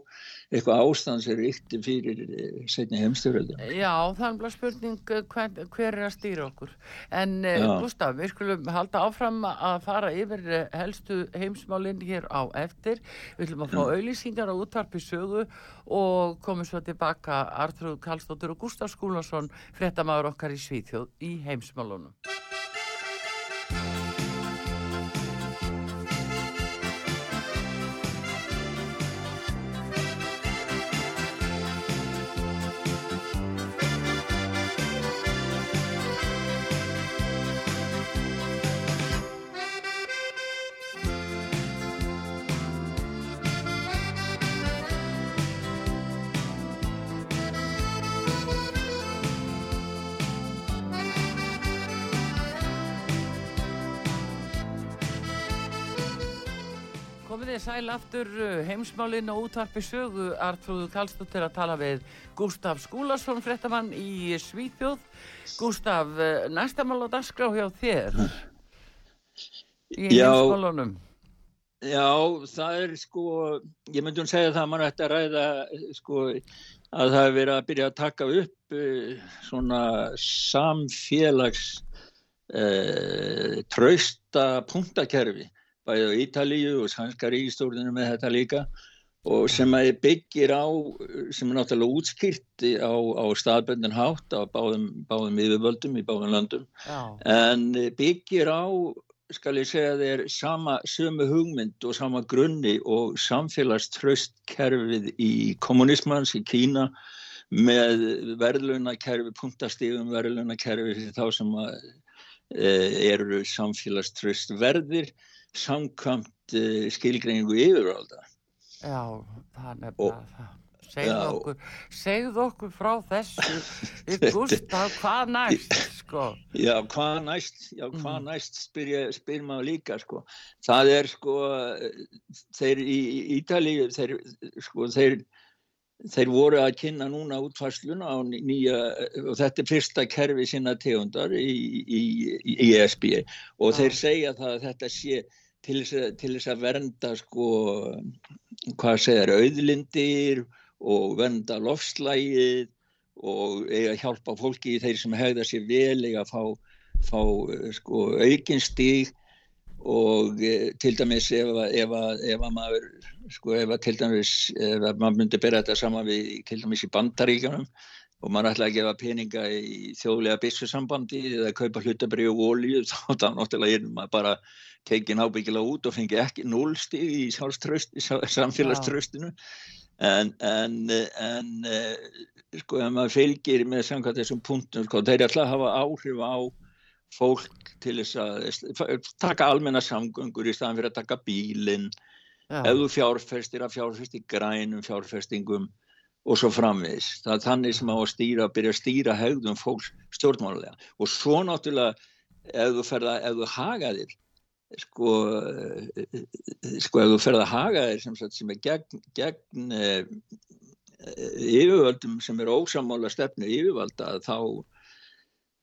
eitthvað ástand sem ríkti fyrir eh, setni heimstjóröldu. Já, er bara spurning eh, hver, hver er að stýra okkur. En uh, Gustaf, við skulum halda áfram að fara yfir helstu heimsmálinn hér á eftir. Við ætlum að fá auðlýsingar á útvarpi sögu og komum svo tilbaka Artrúð Kallstóttur og Gustaf Skúlason, frettamæður okkar í Svíþjóð í heimsmálunum. Sæl aftur uh, heimsmálinn og útvarpi sögu Artrúðu Kallstóttir að tala við Gustaf Skúlason, frettamann í Svíþjóð. Gustaf, uh, næsta mál á dagskrá hjá þér í já, heimsmálunum. Já, það er sko, ég myndi um að segja það að mann ætti að ræða sko að það hefur verið að byrja að taka upp uh, svona samfélags uh, trausta punktakerfi bæðið á Ítalíu og sænska ríkistórninu með þetta líka og sem að byggir á, sem er náttúrulega útskýrt á, á staðböndin hátt á báðum, báðum yfirvöldum í báðum landum Já. en byggir á, skal ég segja þeir, sama sömu hugmynd og sama grunni og samfélagströstkerfið í kommunismans í Kína með verðlunakerfi, punktastífum verðlunakerfi þá sem að, e, eru samfélagströst verðir samkvæmt uh, skilgreiningu yfirvalda. Já, er nefnilega það. Segð okkur, segð okkur frá þessu, Gustaf, hvað næst, sko? Já, hvað næst, já, hvað mm. næst, spyr, spyr maður líka, sko. Það er, sko, þeir í Ítalíu, þeir, sko, þeir, þeir voru að kynna núna útfarsluna á nýja, og þetta er fyrsta kerfi sinna tegundar í, í, í ESB og ja. þeir segja það að þetta sé til þess að vernda sko, hvað segir, auðlindir og vernda lofslægið og eiga að hjálpa fólki í þeir sem hegða sér vel eiga að fá, fá sko, aukinstíg og e, til dæmis ef að, maður sko ef að til dæmis ef að maður myndi bera þetta saman við til dæmis í bandaríkanum og maður ætlaði að gefa peninga í þjóðlega byssusambandi eða kaupa hlutabrið og olju þá er það náttúrulega bara tekin ábyggilega út og fengi ekki núlstig í samfélagströstinu en, en, en eh, sko ef maður fylgir með samkvæmt þessum punktum sko þeir ætla að hafa áhrif á fólk til þess að taka almenna samgöngur í staðan fyrir að taka bílinn ef þú fjárfestir að fjárfesti grænum fjárfestingum og svo framvis. Það er þannig sem á að stýra, byrja að stýra hegðum fólks stjórnmálulega. Og svo náttúrulega ef þú ferða, ef þú hagaðir sko, sko ef þú ferða að hagaðir sem, sem er gegn, gegn e, yfirvöldum sem er ósamála stefnu yfirvalda þá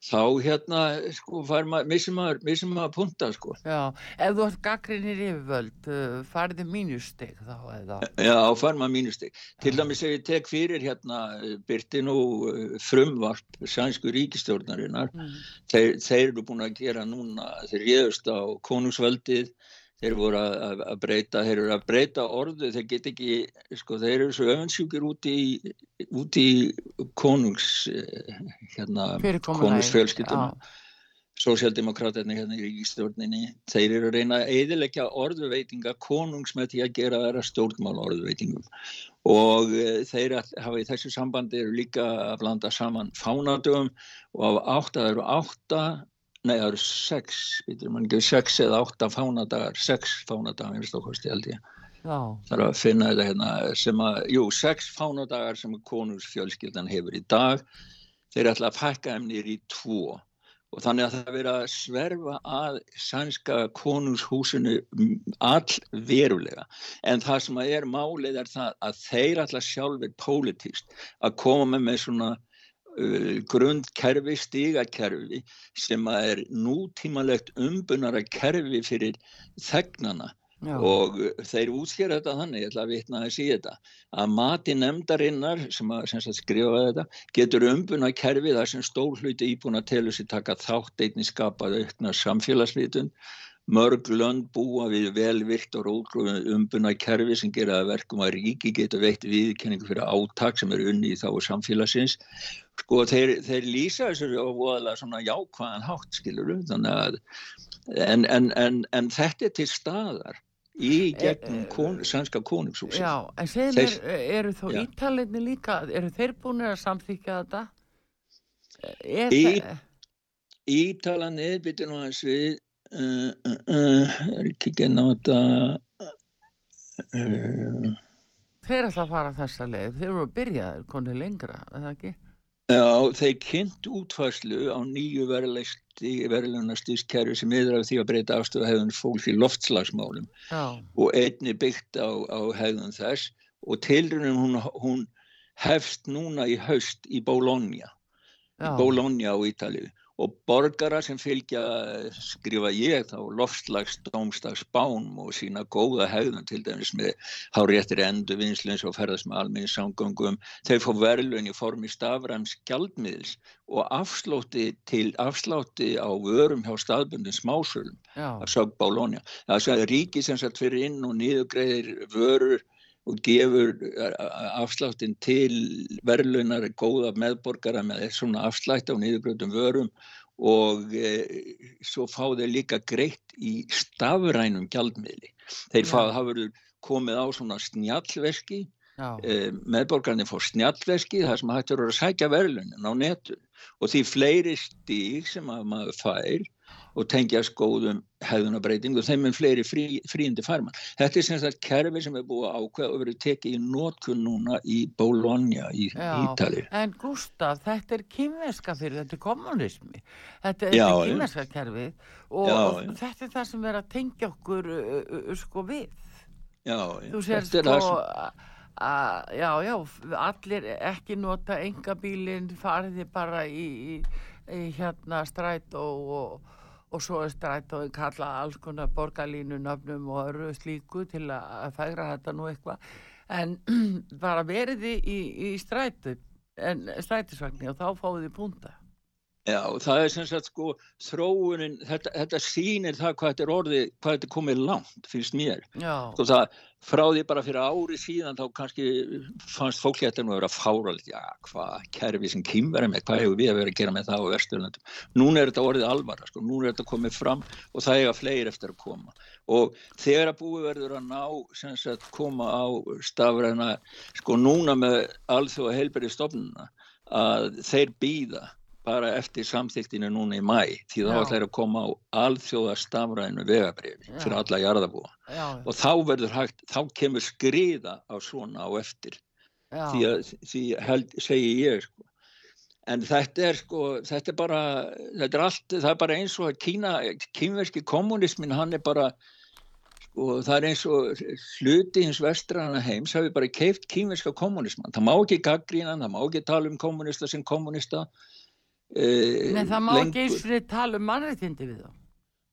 þá hérna sko fær maður, missum maður, missum maður punta sko. Já, ef þú ert gaggrinir yfirvöld, uh, farið mínusteg þá eða? Já, fær maður mínusteg. Til dæmis ef ég tek fyrir hérna, byrti nú uh, frumvarp sænsku ríkistjórnarinnar, mm. þeir, þeir eru búin að gera núna, þeir réðust á konungsveldið, þeir voru að, að breyta, þeir eru að breyta orðu, þeir get ekki, sko, þeir eru svo öfinsjúkir út í, út í konungs, eh, hérna, konungsfjölskyttum, sósjaldemokrátarnir hérna í ríkistjórninni, þeir eru að reyna að eðilegja orðuveitinga konungs með því að gera þeirra stjórnmál orðuveitingum. Og e, þeir hafa í þessu sambandi eru líka að blanda saman fánadögum og á átta, það eru átta nei það eru sex, býtur mann ekki, sex eða átta fánadagar, sex fánadagar í Stokkosti held ég. Já. Það er að finna þetta hérna sem að, jú, sex fánadagar sem konungsfjölskyldan hefur í dag, þeir ætla að fækka þeim nýri í tvo og þannig að það verið að sverfa að sænska konungshúsinu all verulega en það sem að er málið er það að þeir ætla sjálfur pólitíst að koma með svona grundkerfi, stigakerfi sem er nútímalegt umbunara kerfi fyrir þegnana Já. og þeir útskjara þetta þannig, ég ætla að vitna að sé þetta að mati nefndarinnar sem að sem skrifa þetta, getur umbuna kerfi þar sem stórhluti íbúna telur sér taka þátt einnig skapað aukna samfélagsvitun mörg lönd búa við velvirt og rótgróðum umbuna kerfi sem gera verkum að ríki geta veitt viðkenningu fyrir áttak sem er unni í þá samfélagsins. Sko þeir, þeir lýsa þessu á voðalega svona jákvæðan hátt skiluru að, en, en, en, en þetta er til staðar í gegnum eh, kon, sannska konungshúsi Já, en segir mér, eru þó ítalinni líka, eru þeir búin að samþykja þetta? Er í, að svið Uh, uh, uh, er ekki ekki náta Þeir ætla að fara þessa leið? Þeir eru að byrja, konið lengra eða ekki? Já, þeir kynnt útfæslu á nýju verðlunastískerfi sem yfir af því að breyta afstöðu hefðun fólks í loftslagsmálum. Já. og einni byggt á, á hefðun þess. Og tilrunum hún, hún hefst núna í haust í Bologna. Í Bologna á Ítalið og borgara sem fylgja, skrifa ég þá, lofslagsdómstags bánum og sína góða hegðun til dæmis með háréttir endu vinslins og ferðast með almenni samgöngum. Þeir fá verðlun í formi stafræms gjaldmiðils og afslóti til afsláti á vörum hjá staðbundin smásölum af sög Bálónia. Það er ríki sem satt fyrir inn og niðugreiðir vörur og gefur afsláttin til verðlunar góða meðborgara með svona afslætt á nýðugröðum vörum og e, svo fá þeir líka greitt í stafrænum gjaldmiðli. Þeir fá, hafa verið komið á svona snjallveski, e, meðborgarnir fór snjallveski þar sem hættur að sækja verðlunin á netu. Og því fleiri stík sem maður fær og tengja skóðum hefðunabreiting og þeim er fleiri frí, fríindi farman. Þetta er sem sagt kerfi sem er búið ákveð og verið tekið í nótkun núna í Bologna í Ítali. En Gustaf, þetta er kynverska fyrir, þetta er kommunismi. Þetta er, er kynverska kerfi og, já, og já. þetta er það sem er að tengja okkur uh, uh, sko við. Já, þú sér sko að, já, já, allir ekki nota engabílinn, fariði bara í, í, í hérna stræt og, og og svo er strætói kalla alls konar borgarlínu nöfnum og öru slíku til að færa þetta nú eitthvað en bara veriði í, í strætu en strætisvagnir og þá fáið þið punta Já, það er sem sagt sko þróunin, þetta, þetta sýnir það hvað þetta er orðið, hvað þetta er komið langt finnst mér. Já. Sko það frá því bara fyrir ári síðan þá kannski fannst fólk hérna að vera fáralegt, já hvað kerfi sem kýmverði með, hvað hefur við að vera að gera með það á Vesturlandum. Núna er þetta orðið alvara sko, núna er þetta komið fram og það eiga fleiri eftir að koma. Og þegar að búi verður að ná sem sagt koma á stafræna sko núna með alþjóða heilberið stofnuna að þeir býða bara eftir samþyktinu núna í mæ því þá ætlar að koma á alþjóða stafræðinu vegabriði fyrir alla jarðabúa já. og þá verður hægt, þá kemur skriða á svona á eftir já. því að því held, segi ég sko. en þetta er sko þetta er bara, þetta er allt það er bara eins og að Kína, kínverski kommunismin hann er bara sko það er eins og hluti hins vestrana heims hafi bara keift kínverska kommunisman, það má ekki gaggrína, það má ekki tala um kommunista sem kommunista uh, Nei, það má ekki eins og þið tala um mannréttindi við þá.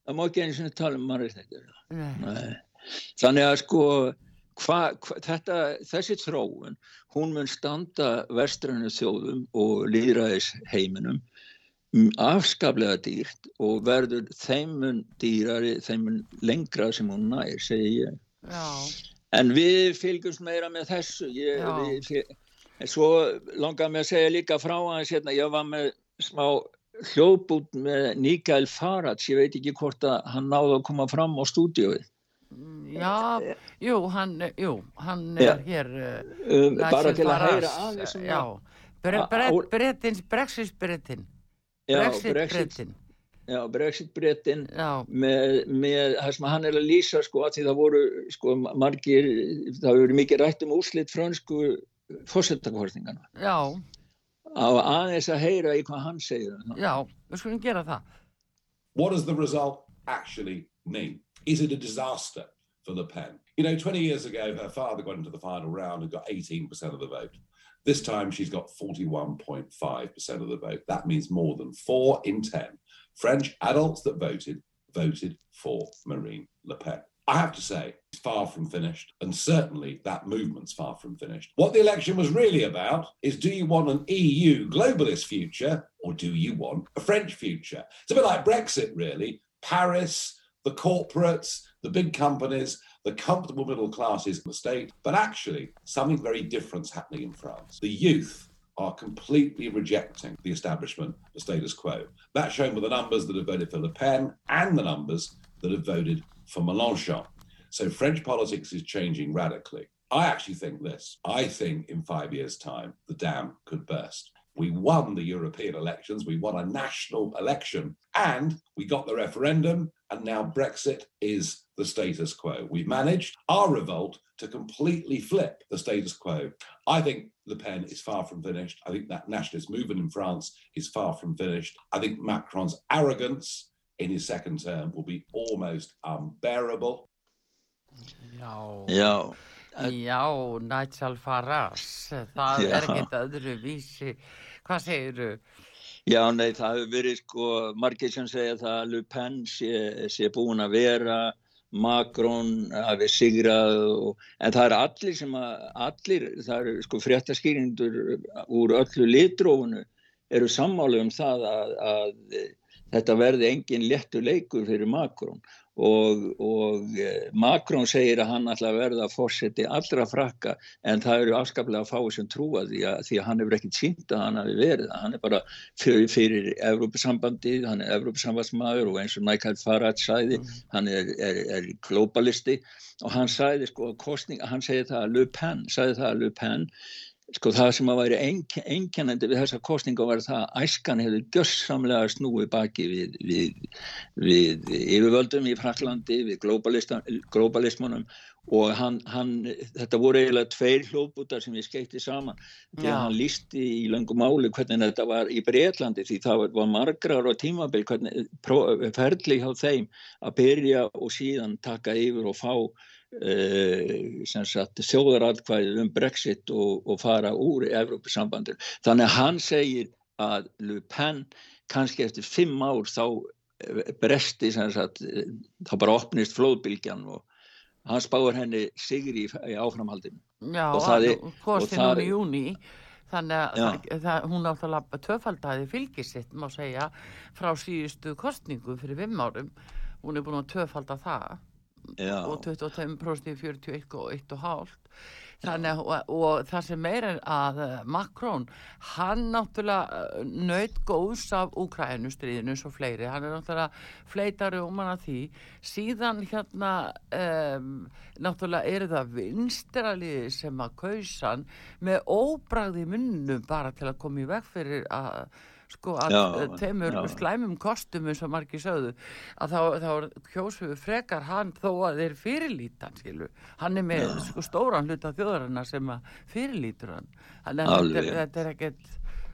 Það má ekki eins og þið tala um mannréttindi. Nei. Nei. Þannig að sko hva, hva, þetta, þessi þróun, hún mun standa vestrannu þjóðum og líðræðis heiminum afskaplega dýrt og verður þeimun dýrari, þeimun lengra sem hún nær, segi ég. Já. En við fylgjumst meira með þessu. Ég, við, En svo langar mér að segja líka frá hans hérna, ég var með smá hljóðbút með Nikael Farage, ég veit ekki hvort að hann náði að koma fram á stúdíóið. Já, jú, hann, jú, hann Já. er hér uh, Um, bara til að heyra aðeins um Já, bre, bre, á- bretins, Brexit-bretin. Já, Já, Brexit-brettin Já, með, með það sem hann er að lýsa sko að því það voru sko margir, það verið mikið rætt um úrslit frönsku fórsetakvartningana. já, Á aðeins að heyra í hvað hann segir. um já, við skulum gera það What does the result actually mean? Is it a disaster for Le Pen? You know, 20 years ago, her father got into the final round and got 18% of the vote. This time, she's got 41.5% of the vote. That means more than four in 10 French adults that voted voted for Marine Le Pen. I have to say, it's far from finished, and certainly that movement's far from finished. What the election was really about is do you want an EU globalist future or do you want a French future? It's a bit like Brexit, really. Paris, the corporates, the big companies, the comfortable middle classes in the state. But actually, something very different's happening in France. The youth are completely rejecting the establishment, the status quo. That's shown by the numbers that have voted for Le Pen and the numbers that have voted for Mélenchon. So French politics is changing radically. I actually think this. I think in five years' time, the dam could burst. We won the European elections, we won a national election, and we got the referendum, and now Brexit is the status quo. We've managed our revolt to completely flip the status quo. I think Le Pen is far from finished. I think that nationalist movement in France is far from finished. I think Macron's arrogance in his second term will be almost unbearable. Já, Já, já, Nigel Farage það Já. er ekkert öðru vísi Hvað segirðu? já, nei, það hefur verið sko, margir sem segja það að Le Pen sé, sé búin að vera, Macron hafi sigrað, og, en það er allir sem að, allir, það eru sko fréttaskýrindur úr öllu litrófunu eru sammálu um það að, að þetta verði engin léttu leikur fyrir Macron. Og, og eh, Macron segir að hann ætla að verða að fórseti allra frakka en það eru afskaplega fáið sem trúa því að, því að hann hefur ekkert sínt að hann hafi verið. Hann er bara fyrir, fyrir Evrópusambandið, hann er Evrópusambandsmaður og eins og Michael Farage sæði hann er, er, er globalisti. Og hann sæði sko að kostning hann segir það að Le Pen, sæði það að Le Pen sko það sem að væri einkennandi við þessa kostninga var það að æskan hefði gjössamlega snúið baki við, við, við yfirvöldum í Fraklandi, við globalismunum og hann, hann, þetta voru eiginlega tveir hljóðbútar sem ég skeitti saman því að hann lísti í löngum máli hvernig þetta var í Breitlandi því það var, margrar og tímabil hvernig ferli hjá þeim að byrja og síðan taka yfir og fá sagt, þjóðaratkvæðið um Brexit og, og fara úr Evrópusambandur. Þannig að hann segir að Le Pen kannski eftir fimm ár þá eh, bresti sagt, eh, þá bara opnist flóðbylgjan og hann spáir henni sigri í, í áframhaldinu. Já, Og það er- kosti og það núna í júni þannig að það, hún áttalega tvöfaldaði fylgisitt má segja frá síðustu kostningu fyrir fimm árum hún er búin að tvöfalda það Já, og 25% í 41 og 1,5 þannig og, og það sem meira er að eh, Macron hann náttúrulega eh, naut góðs af Úkrænustriðinu svo fleiri, hann er náttúrulega fleitari um hann að því. Síðan hérna um, náttúrulega eru það vinstraliði sem að kausan með óbragði munnum bara til að koma í veg fyrir að sko að Já, já, teimur já. slæmum kostum eins og margir sögðu að þá, þá kjósum við frekar hann þó að þeir fyrirlítan skilu hann er með sko, stóran hluta þjóðarinnar sem að fyrirlítur hann. Þannig að þetta er ekkert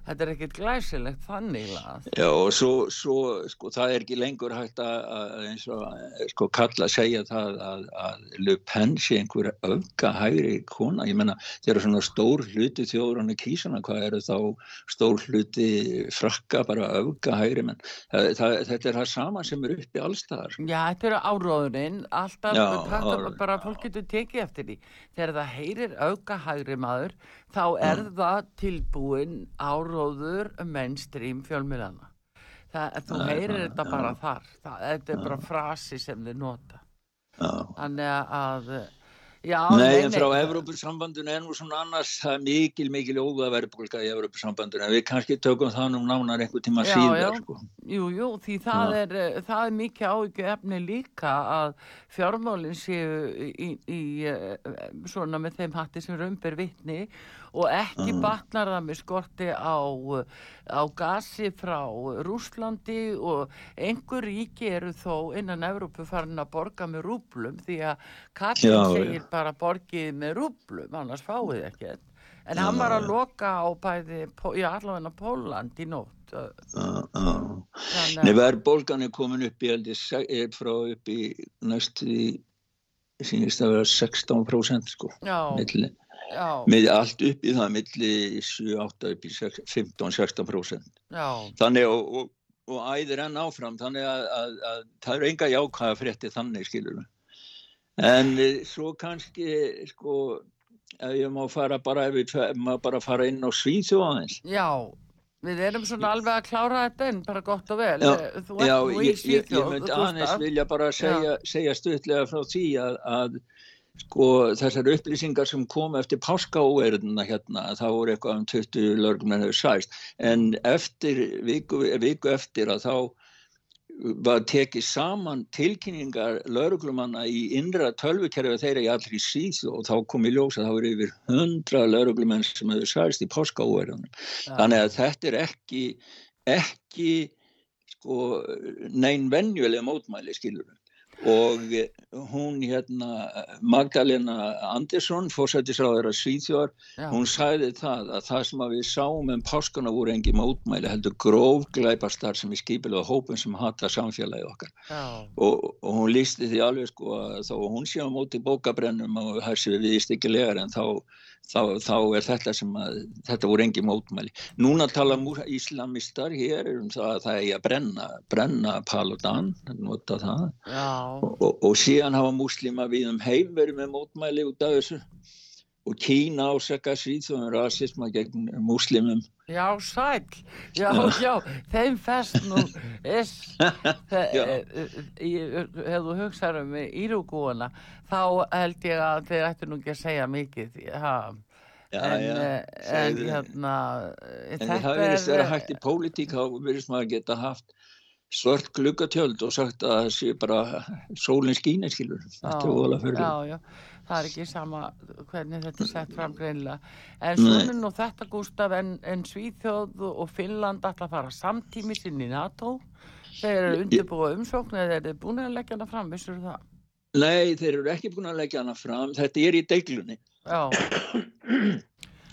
þetta er ekkit glæsilegt þannig að Já og svo, svo sko það er ekki lengur hægt að, eins og sko kalla að segja það að, að Le Pen sé einhver öfga hægri kona, ég menna þegar svona stór hluti er kísana, hvað eru þá stór hluti frakka bara öfga hægri menn, það, það, þetta er það sama sem er uppi allstaðar. Já, þetta eru áróðurinn, alltaf Já, áróðurinn, bara fólk getur tekið eftir því. Þegar það heyrir auka hægri maður, þá er það tilbúin áróður mainstream fjölmiðlana. Það, þú heyrir já, þetta já. bara þar. Það, þetta er bara frasi sem þið nota. Já. Þannig að, já, Nei, en frá Evrópussambandinu er nú svona annars, það er mikil, mikil óða verðbólka í Evrópussambandinu, en við kannski tökum það nú nánar einhver tíma já. sko. Jú, jú, því það, er, það er mikið áhyggju efni líka að fjármálinn séu í, í eh, svona með þeim hatti sem raunber vitni og ekki Já. batnar það með skorti á, á gasi frá Rúslandi og einhver ríki eru þó innan Evrópu farin að borga með rúblum því að Katrin Já, segir já. bara borgið með rúblum, annars fáið ekkert. En Já, hann var að loka á bæði, já allavega Póland í nótt. Já. Þannig Nei, að, verðbólgan er komin upp í, er frá upp í næstu í, sínist að vera 16% sko, já, milli, já, með allt upp í það, milli 7-8 upp í 15-16%. já, Þannig og, og, og æðir enn áfram, þannig að, að, að það eru enga jákvæða frétti þannig, skilur. En eh, svo kannski, sko, ef ég má fara bara, ef ef maður bara fara inn á Svíþjóð aðeins. já, við erum svona alveg að klára þetta en bara gott og vel. Já, Eh, Þú Já, ég, ég, ég myndi aðeins vilja bara segja, segja stuttlega frá því að, að sko, þessar upplýsingar sem kom eftir páskaóerðuna hérna, það voru eitthvað um 20 lögmenn hefur sæst, en eftir viku, viku eftir að þá var tekið saman tilkynningar lauruglumanna í innra tölvukerfi þeirra í allri síð og þá kom í ljós að það voru yfir hundra lauruglumenn sem hefur sæst í páskaóerðunum. Já. Þannig að þetta er ekki, ekki sko, neinn venjuleg mótmæli skilur og hún hérna Magdalena Andersson fórsættisráður að Svíþjóðar Já, hún sagði það að það sem að við sáum en páskana voru engi mótmæli heldur grófglæpastar sem er skipilega hópum sem hata samfélagi okkar. Og, og hún lísti því alveg sko að að hún sé á móti bókabrennum og það sé við stikkilegar en þá, þá, þá er þetta sem að þetta voru engi mótmæli. Núna tala íslamistar hér um það að það er að brenna, brenna Paludan, nota það. Og, og, og síðan hafa múslima við um heim verið með mótmæli út af þessu. Og Kína ásaka síðan rasisma gegn múslimum já, sæl, já, já, þeim fest nú, is, Já. ef þú hugsaður um írugúana, þá held ég að þeir ættu nú ekki að segja mikið, ha, Já, en, já, eh, en hérna, En það verðist vera hægt í pólitík, þá verðist maður geta haft svört gluggatjöld og sagt að það sé bara sólinn skínir, skilur. Þetta er óalega fyrir. Já, já, það er ekki sama hvernig þetta er sett fram greinlega. En svona nú þetta, Gústaf, en, en Svíþjóð og Finnland ætla að fara samtímis inn í NATO. Þeir eru undirbúa umsókn eða eru þið búin að leggja hana fram, vissur það? Nei, þeir eru ekki búin að leggja hana fram. Þetta er í deiglunni. Já,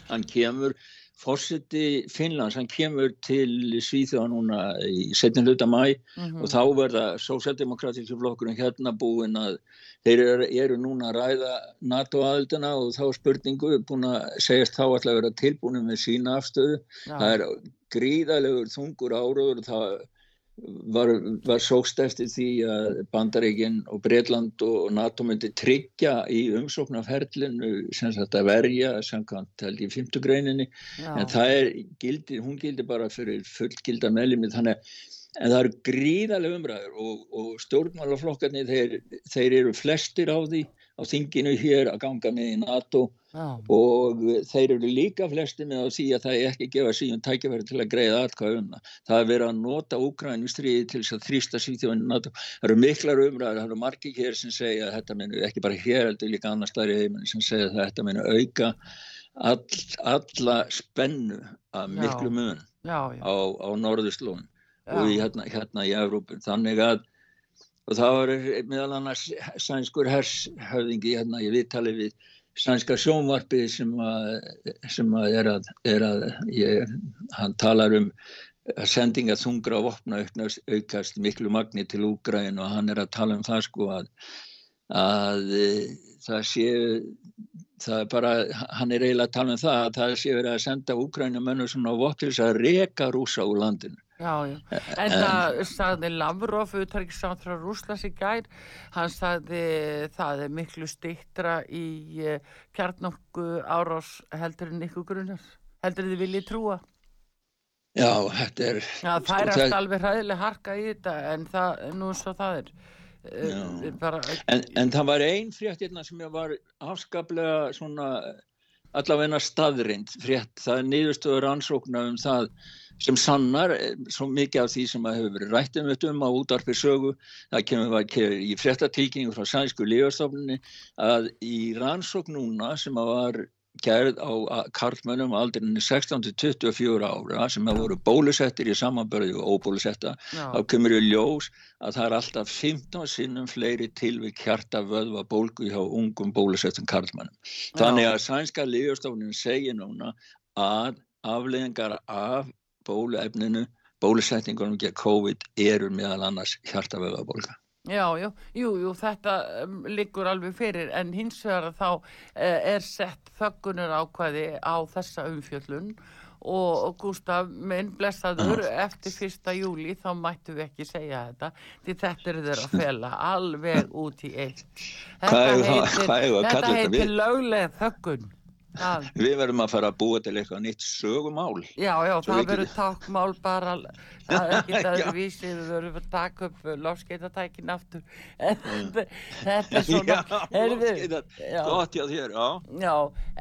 Hann kemur, fórseti Finnlands, hann kemur til Svíþjóða núna í setjum hluta mæ mhm, og þá verða sósjaldemokratíski flokkurinn hérna búin að þeir eru, eru núna að ræða NATO-aðildina og þá er spurningu búin að segjast þá alltaf að vera tilbúin með sína afstöðu. já, Það er gríðalegur þungur áraður og það var, var sókst eftir því að Bandaríkin og Breitland og NATO myndi tryggja í umsóknarferlinu sem að verja samkvæmt held í fymtugreininni en það er gildi, hún gildi bara fyrir fullgilda meðlimi þannig að en það eru gríðalega umræður og, og stjórnmálaflokkarnir þeir, þeir eru flestir á því á þinginu hér að ganga með í NATO já, og þeir eru líka flesti með á því að það er ekki gefa síðan tækifæri til að greiða atkvæða um það. Það er verið að nota Úkrænu stríði til þess að þrýsta síðan NATO. Það eru miklar umræður, það eru margir hér sem segja að þetta minu, ekki bara hér heldur líka annars staðar í heiminu sem segja að þetta minu auka all, alla spennu Já. miklu mun á, á norðurslóðin og í, hérna, hérna í Evrópun. Þannig að og það var meðal annars sænskur hershöfðingi hérna í viðtali við sænska sjónvarpi sem að, sem að er að, er að ég, hann talar um að sendinga þungra og opna aukast miklu magni til Úgræn og hann er að tala um það sko að, að e, það sé það er bara, hann er eiginlega að tala um það að það sé verið að senda Úgrænumönnum svona á vott til þess að reka rúsa úr landinu Já, já, en það sagði Lavrov, utarrikssátt frá Rúslas í gær, hann sagði það er miklu stýttra í kjarnokku árás heldur en ykkur grunnar, heldur þið viljið trúa? Já, þetta er... Já, það sko, er alltaf alveg hræðileg harka í þetta en það, nú svo það er. Uh, bara, en, en það var einn fréttirna sem var afskaplega svona allavegna staðrind frétt, það er niðurstöður ansóknar um það sem sannar eh, svo mikið af því sem að hefur verið rætt um þetta um á útarpið sögu. Það kemur í fréttatilkynningu frá sænsku lífastofnunni að í rannsókn núna sem að var gerð á karlmönnum aldrinni 16-24 ára sem að voru bólusettir í samanbörðu og óbólusetta þá kemur í ljós að það er alltaf 15 sinnum fleiri tilvík hjarta vöðva bólgu hjá ungum bólusettum karlmönnum. Þannig að sænska lífastofnun segir núna að afleðingar af bóluefninu, bólusetningunum gegn COVID eru meðal annars hjartavöðabólka. Já, já, jú, jú, þetta um, liggur alveg fyrir en hins vegar þá uh, er sett þöggunur ákvæði á þessa umfjöllun og Gustaf, minn blessaður eftir fyrsta júli þá mættu við ekki segja þetta því þetta eru þeirra að fela alveg út í eitt. Þetta heitir, heitir lögleg þöggun. Það. Við verðum að fara að búa til eitthvað nýtt sögumál. Já, já, Svo það verður takkmál bara, það er ekki það vísið, við verðum að taka upp lofskeitatækin aftur. Þetta er svona, heyrðu. Gott, já, þér, já. Já,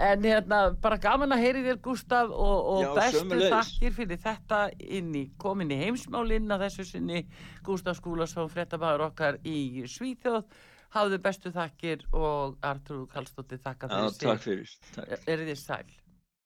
en hérna, bara gaman að heyri þér, Gustaf, og, og já, bestu þakkir fyrir þetta inn í, komin í heimsmálinn að þessu sinni Gustaf Skúlason, frettabæður okkar í Svíþjóð hafðu bestu þakkir og Artur Kallstóttir þakka fyrir sig. Takk fyrir. Er þið sæl?